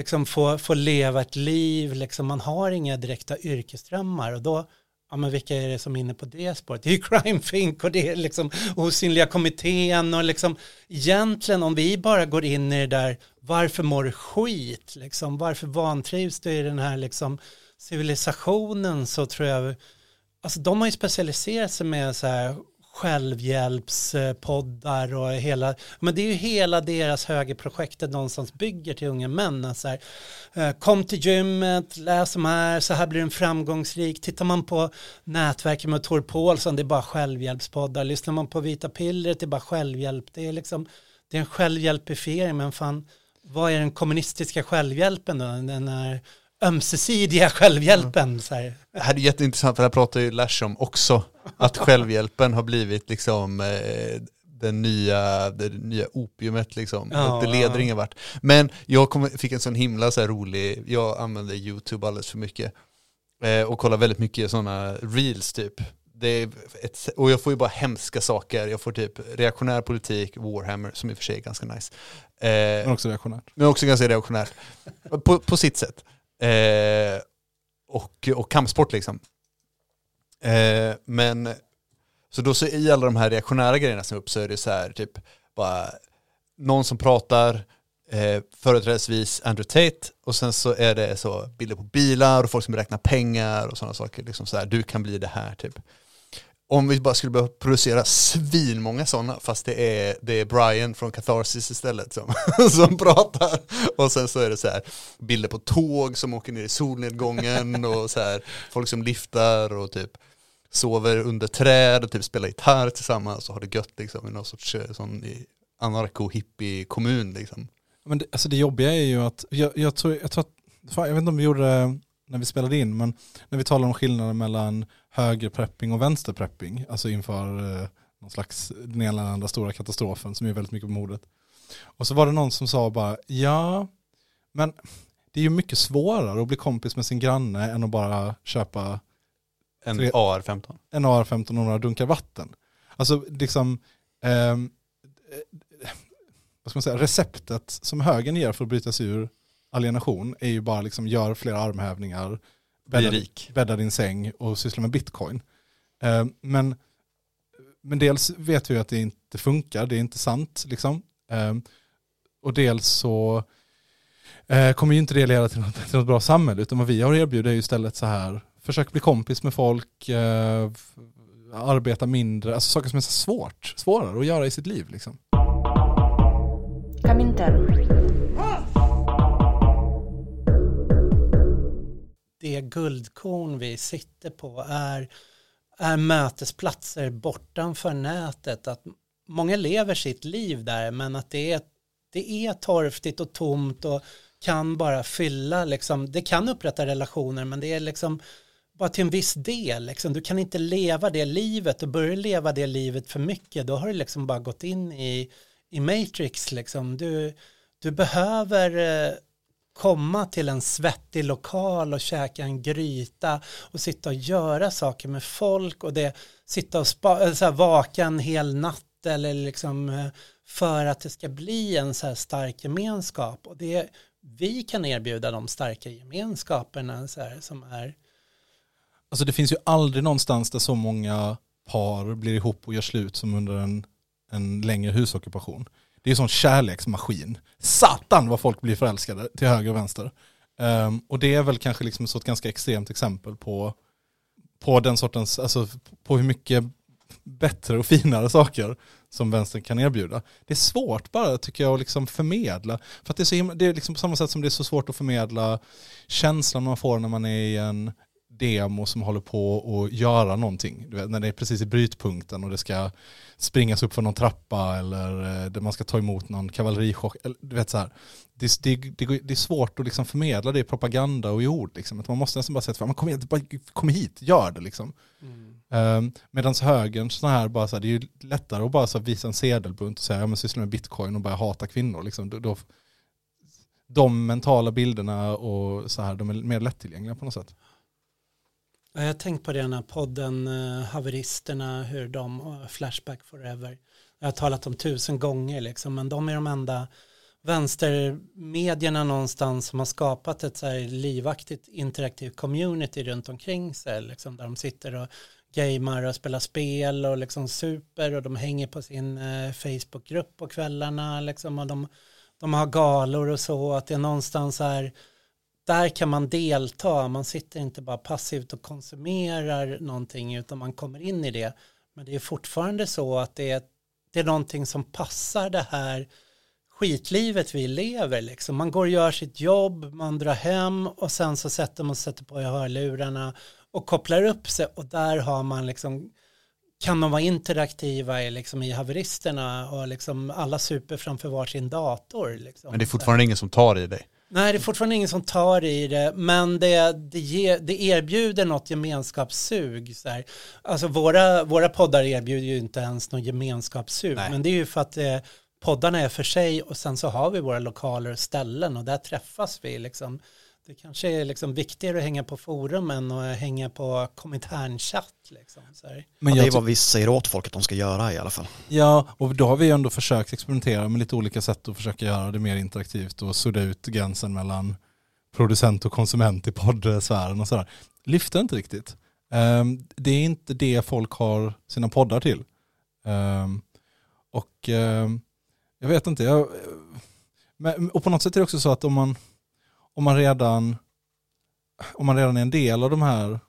liksom få, få leva ett liv, liksom man har inga direkta yrkesdrömmar och då, ja men vilka är det som är inne på det spåret? Det är ju <laughs> Crime think och det är liksom osynliga kommittén och liksom egentligen om vi bara går in i det där, varför mår du skit, liksom, varför vantrivs du i den här liksom civilisationen? Så tror jag, alltså de har ju specialiserat sig med så här självhjälpspoddar och hela, men det är ju hela deras högerprojektet någonstans bygger till unga män. så här, eh, kom till gymmet, läs de här, så här blir en framgångsrik. Tittar man på nätverket med Tor Paulsson, det är bara självhjälpspoddar. Lyssnar man på Vita pillret, det är bara självhjälp. Det är liksom, det är en självhjälpifiering, men fan, vad är den kommunistiska självhjälpen då? Den här ömsesidiga självhjälpen. Så här. Det här är jätteintressant för det här pratar ju Lash om också. Att <laughs> självhjälpen har blivit liksom eh, den nya, det nya opiumet liksom. Ja, det leder ja. ingen vart. Men jag kom, fick en sån himla så här rolig, jag använder YouTube alldeles för mycket. Eh, och kollar väldigt mycket sådana reels typ. Det är ett, och jag får ju bara hemska saker. Jag får typ reaktionär politik, Warhammer, som i och för sig är ganska nice. Eh, Men också reaktionärt. men också ganska reaktionärt. På, på sitt sätt. Eh, och, och kampsport liksom. Eh, men, så då så i alla de här reaktionära grejerna som är upp så är det så här typ bara någon som pratar, eh, företrädesvis Andrew Tate och sen så är det så bilder på bilar och folk som räknar pengar och sådana saker. Liksom så här, du kan bli det här typ. Om vi bara skulle behöva producera svinmånga sådana, fast det är, det är Brian från Catharsis istället som, <laughs> som pratar. Och sen så är det så här bilder på tåg som åker ner i solnedgången och så här folk som liftar och typ sover under träd och typ spelar gitarr tillsammans och har det gött liksom i någon sorts eh, sån anarko-hippie-kommun liksom. Men det, alltså det jobbiga är ju att, jag, jag, tror, jag tror att, fan, jag vet inte om vi gjorde det när vi spelade in, men när vi talar om skillnaden mellan högerprepping och vänsterprepping, alltså inför eh, någon slags den ena eller andra stora katastrofen som är väldigt mycket på mordet. Och så var det någon som sa bara, ja, men det är ju mycket svårare att bli kompis med sin granne än att bara köpa En Tre- AR-15. en AR-15 och några dunkar vatten. Alltså liksom, ehm, eh, vad ska man säga, receptet som högern ger för att bryta sig ur alienation är ju bara liksom gör fler armhävningar, bädda, rik. bädda din säng och syssla med bitcoin. Ehm, men, men dels vet vi att det inte funkar, det är inte sant liksom. Ehm, och dels så eh, kommer ju inte det leda till något, till något bra samhälle, utan vad vi har erbjudit är ju istället så här, försök bli kompis med folk, eh, arbeta mindre, alltså saker som är så svårt, svårare att göra i sitt liv liksom. Comintern. Det guldkorn vi sitter på är, är mötesplatser bortanför nätet. Att många lever sitt liv där men att det är, det är torftigt och tomt och kan bara fylla, liksom, det kan upprätta relationer men det är liksom bara till en viss del. Liksom. Du kan inte leva det livet och börjar leva det livet för mycket då har du liksom bara gått in i, i Matrix. Liksom. Du, du behöver eh, komma till en svettig lokal och käka en gryta och sitta och göra saker med folk och det sitta och spa, så här, vaka en hel natt eller liksom eh, för att det ska bli en så här stark gemenskap och det vi kan erbjuda de starka gemenskaperna så här, som är Alltså det finns ju aldrig någonstans där så många par blir ihop och gör slut som under en, en längre husockupation. Det är en sån kärleksmaskin. Satan vad folk blir förälskade till höger och vänster. Um, och det är väl kanske liksom ett ganska extremt exempel på, på den sortens, alltså på hur mycket bättre och finare saker som vänstern kan erbjuda. Det är svårt bara tycker jag att liksom förmedla. För att det är, så himla, det är liksom på samma sätt som det är så svårt att förmedla känslan man får när man är i en demo som håller på att göra någonting. Du vet, när det är precis i brytpunkten och det ska springas upp för någon trappa eller eh, där man ska ta emot någon kavallerichock. Du vet så här. Det, det, det, det är svårt att liksom förmedla det i propaganda och i ord. Liksom. Att man måste nästan bara säga att kom, hit, bara, kom hit, gör det liksom. Um, Medan högern, såna här, bara så här, det är ju lättare att bara så här, visa en sedelbunt och säga ja men syssla med bitcoin och börja hata kvinnor. Liksom. Då, då, de mentala bilderna och så här, de är mer lättillgängliga på något sätt. Jag har tänkt på det den här podden eh, Haveristerna, hur de, eh, Flashback Forever. Jag har talat om tusen gånger liksom, men de är de enda vänstermedierna någonstans som har skapat ett så här livaktigt interaktivt community runt omkring sig, liksom, där de sitter och gamer och spelar spel och liksom super och de hänger på sin eh, Facebookgrupp på kvällarna liksom, och de, de har galor och så, att det är någonstans här där kan man delta, man sitter inte bara passivt och konsumerar någonting utan man kommer in i det. Men det är fortfarande så att det är, det är någonting som passar det här skitlivet vi lever. Liksom. Man går och gör sitt jobb, man drar hem och sen så sätter man sätter på hörlurarna och kopplar upp sig och där har man liksom kan de vara interaktiva i, liksom, i haveristerna och liksom alla super framför varsin dator. Liksom. Men det är fortfarande ingen som tar i dig. Nej, det är fortfarande ingen som tar i det, men det, det, ger, det erbjuder något gemenskapssug. Så här. Alltså våra, våra poddar erbjuder ju inte ens något gemenskapssug, Nej. men det är ju för att eh, poddarna är för sig och sen så har vi våra lokaler och ställen och där träffas vi. Liksom. Det kanske är liksom viktigare att hänga på forum än att hänga på kominternchatt. Liksom. Men ja, det är vad vi säger åt folk att de ska göra i alla fall. Ja, och då har vi ändå försökt experimentera med lite olika sätt att försöka göra det mer interaktivt och sudda ut gränsen mellan producent och konsument i poddsfären och sådär. Lyfter inte riktigt. Ehm, det är inte det folk har sina poddar till. Ehm, och ehm, jag vet inte, jag, men, och på något sätt är det också så att om man, om man redan om man redan är en del av de här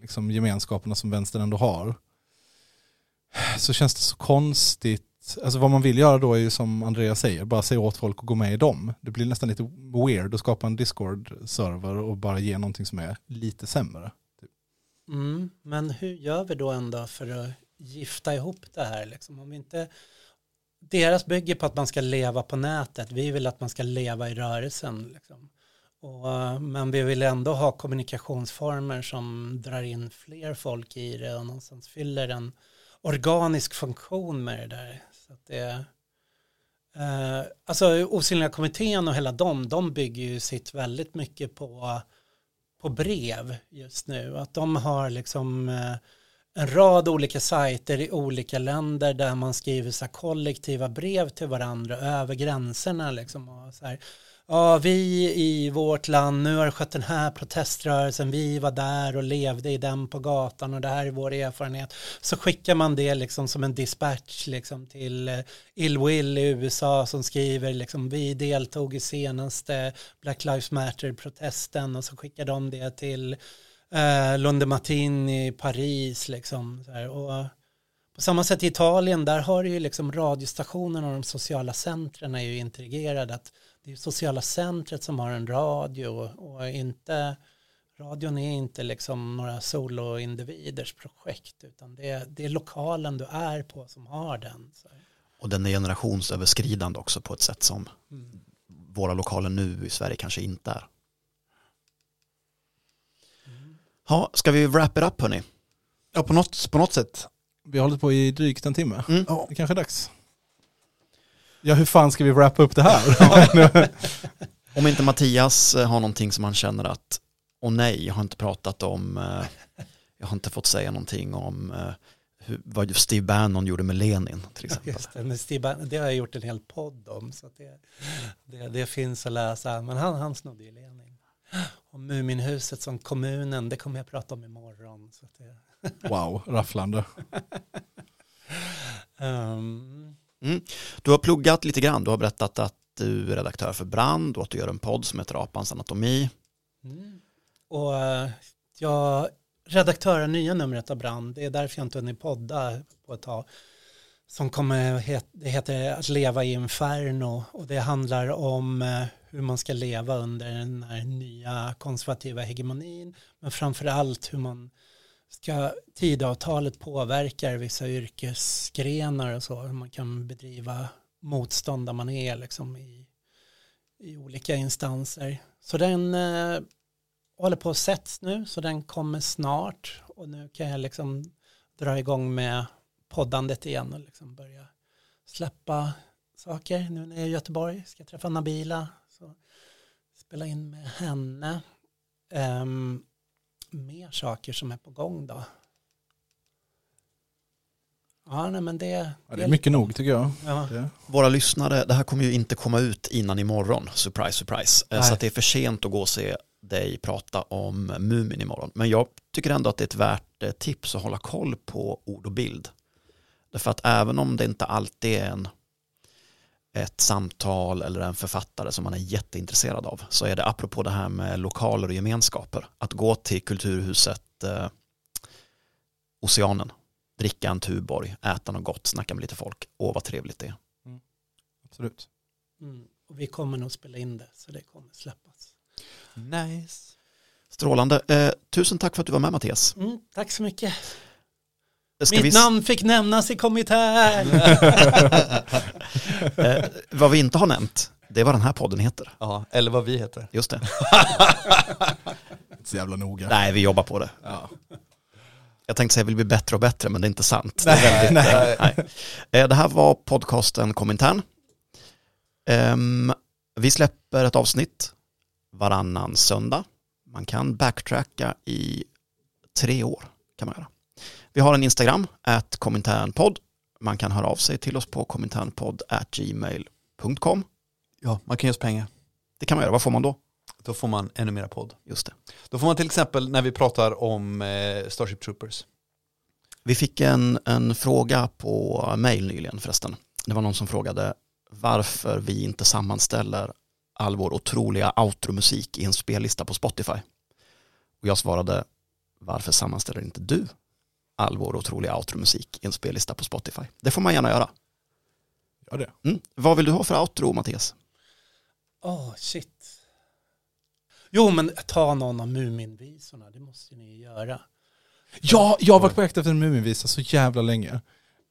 liksom, gemenskaperna som vänstern ändå har så känns det så konstigt. Alltså vad man vill göra då är ju som Andreas säger, bara säga åt folk att gå med i dem. Det blir nästan lite weird att skapa en Discord-server och bara ge någonting som är lite sämre. Mm, men hur gör vi då ändå för att gifta ihop det här? Liksom? Om vi inte, deras bygger på att man ska leva på nätet. Vi vill att man ska leva i rörelsen. Liksom. Och, men vi vill ändå ha kommunikationsformer som drar in fler folk i det och någonstans fyller en organisk funktion med det där. Så att det, eh, alltså Osynliga kommittén och hela dem, de bygger ju sitt väldigt mycket på på brev just nu. Att de har liksom eh, en rad olika sajter i olika länder där man skriver så här kollektiva brev till varandra över gränserna. Liksom och så här, ja, vi i vårt land, nu har det skett den här proteströrelsen, vi var där och levde i den på gatan och det här är vår erfarenhet. Så skickar man det liksom som en dispatch liksom till eh, Ill Will i USA som skriver liksom vi deltog i senaste Black Lives Matter-protesten och så skickar de det till eh, Lunde Martin i Paris liksom. Och på samma sätt i Italien, där har ju liksom radiostationerna och de sociala centren är ju integrerade. Att det är sociala centret som har en radio och inte radion är inte liksom några soloindividers projekt utan det är, det är lokalen du är på som har den. Så. Och den är generationsöverskridande också på ett sätt som våra lokaler nu i Sverige kanske inte är. Ja, ska vi wrap it up hörni? Ja, på något, på något sätt. Vi har hållit på i drygt en timme. Mm. Det kanske är dags. Ja, hur fan ska vi wrappa upp det här? <laughs> Om inte Mattias eh, har någonting som han känner att, åh nej, jag har inte pratat om, eh, jag har inte fått säga någonting om eh, hur, vad Steve Bannon gjorde med Lenin till exempel. Just det, men Steve Bannon, det har jag gjort en hel podd om, så att det, det, det finns att läsa. Men han, han snodde ju Lenin. Och Muminhuset som kommunen, det kommer jag prata om imorgon. Så att det, Wow, rafflande. <laughs> Ehm, Mm. Du har pluggat lite grann, du har berättat att du är redaktör för Brand och att du gör en podd som heter Apans anatomi. Mm. Och eh, jag redaktör av nya numret av Brand, det är därför jag inte hunnit podda på ett tag. Som kommer, det heter Att leva i inferno och det handlar om eh, hur man ska leva under den här nya konservativa hegemonin. Men framför allt hur man ska, tidavtalet påverkar vissa yrkesgrenar och så, hur man kan bedriva motstånd där man är liksom i, i olika instanser. Så den eh, håller på att sätts nu så den kommer snart och nu kan jag liksom dra igång med poddandet igen och liksom börja släppa saker nu när jag är i Göteborg ska träffa Nabila spela in med henne Ehm, mer saker som är på gång då ja nej men det, Ja, det är mycket nog tycker jag. ja. Våra lyssnare, det här kommer ju inte komma ut innan imorgon, surprise surprise. Eh, Nej. Så att det är för sent att gå och se dig prata om Mumin imorgon. Men jag tycker ändå att det är ett värt eh, tips att hålla koll på ord och bild. Därför att även om det inte alltid är en, ett samtal eller en författare som man är jätteintresserad av så är det apropå det här med lokaler och gemenskaper. Att gå till kulturhuset eh, Oceanen, dricka en Tuborg, äta något gott, snacka med lite folk. Åh vad trevligt det är. Absolut. mm. och vi kommer nog spela in det så det kommer släppas Nice. Strålande. Eh, tusen tack för att du var med Mattias. mm, tack så mycket mitt vi, namn fick nämnas i kommittén <laughs> eh, vad vi inte har nämnt, det är vad den här podden heter. Ja, eller vad vi heter. Just det. <laughs> Inte så jävla noga. Nej, vi jobbar på det. Ja. Jag tänkte säga att vi blir bättre och bättre, men det är inte sant. Det, är väldigt, nej. nej. Eh, det här var podcasten Komintern. Ehm, vi släpper ett avsnitt varannan söndag. Man kan backtracka i tre år. kan man göra. Vi har en Instagram, at kominternpodd. Man kan höra av sig till oss på kominternpodd at gmail.com. Ja, man kan ge oss pengar. Det kan man göra. Vad får man då? Då får man ännu mera podd. Just det. Då får man till exempel när vi pratar om eh, Starship Troopers. Vi fick en, en fråga på mail nyligen förresten. Det var någon som frågade varför vi inte sammanställer all vår otroliga outromusik i en spellista på Spotify. Och jag svarade, varför sammanställer inte du all vår otroliga outromusik i en spellista på Spotify? Det får man gärna göra. Ja, det. Mm. Vad vill du ha för outro, Mattias? Åh, shit. Jo, men ta någon av Muminvisorna, det måste ni ju göra. Ja, jag har varit på jakt efter en Muminvisa så jävla länge.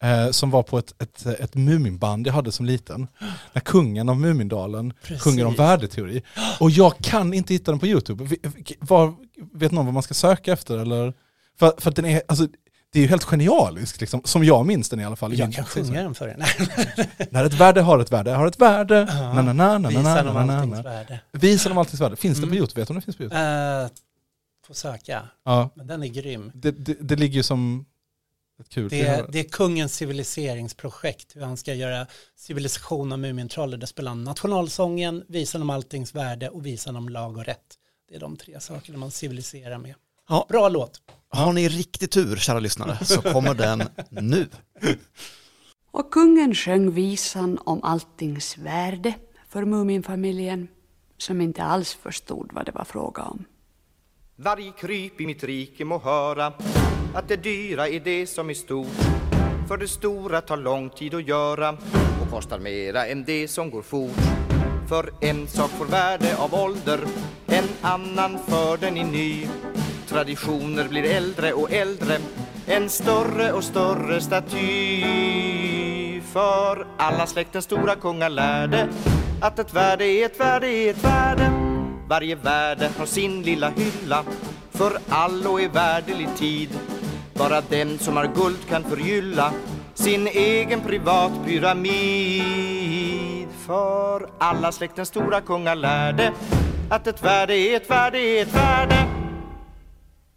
Eh, som var på ett, ett, ett Muminband jag hade som liten. När kungen av Mumindalen Precis. sjunger om värdeteori. Och jag kan inte hitta den på YouTube. Var, vet någon vad man ska söka efter? Eller? För, för att den är, alltså, det är ju helt genialisk, liksom, som jag minns den i alla fall. Jag kan sjunga den för. Nej, <laughs> När ett värde har ett värde, har ett värde. Ja. Na, na, na, na, Visa dem alltings värde. Visan om alltings värde. Finns det på Mm. YouTube? Vet du om det finns på YouTube? Uh, får söka, Ja. men den är grym. Det, det, det ligger ju som ett kul Det är, det är kungens civiliseringsprojekt, hur han ska göra civilisation av Mumintrollet. Där spelar han nationalsången, visan om alltings värde och visan om lag och rätt. Det är de tre sakerna man civiliserar med. Ja. Bra låt. Har ni riktig tur, kära lyssnare, så kommer den nu. Och kungen sjöng visan om alltings värde för Muminfamiljen som inte alls förstod vad det var fråga om. Varje kryp i mitt rike må höra att det dyra är det som är stort. För det stora tar lång tid att göra och kostar mera än det som går fort. För en sak får värde av ålder, en annan för den är ny. Traditioner blir äldre och äldre, en större och större staty. För alla släktens stora kungar lärde att ett värde är ett värde är ett värde. Varje värde har sin lilla hylla för allo är värdelig tid. Bara den som har guld kan förgylla sin egen privatpyramid. För alla släktens stora kungar lärde att ett värde är ett värde är ett värde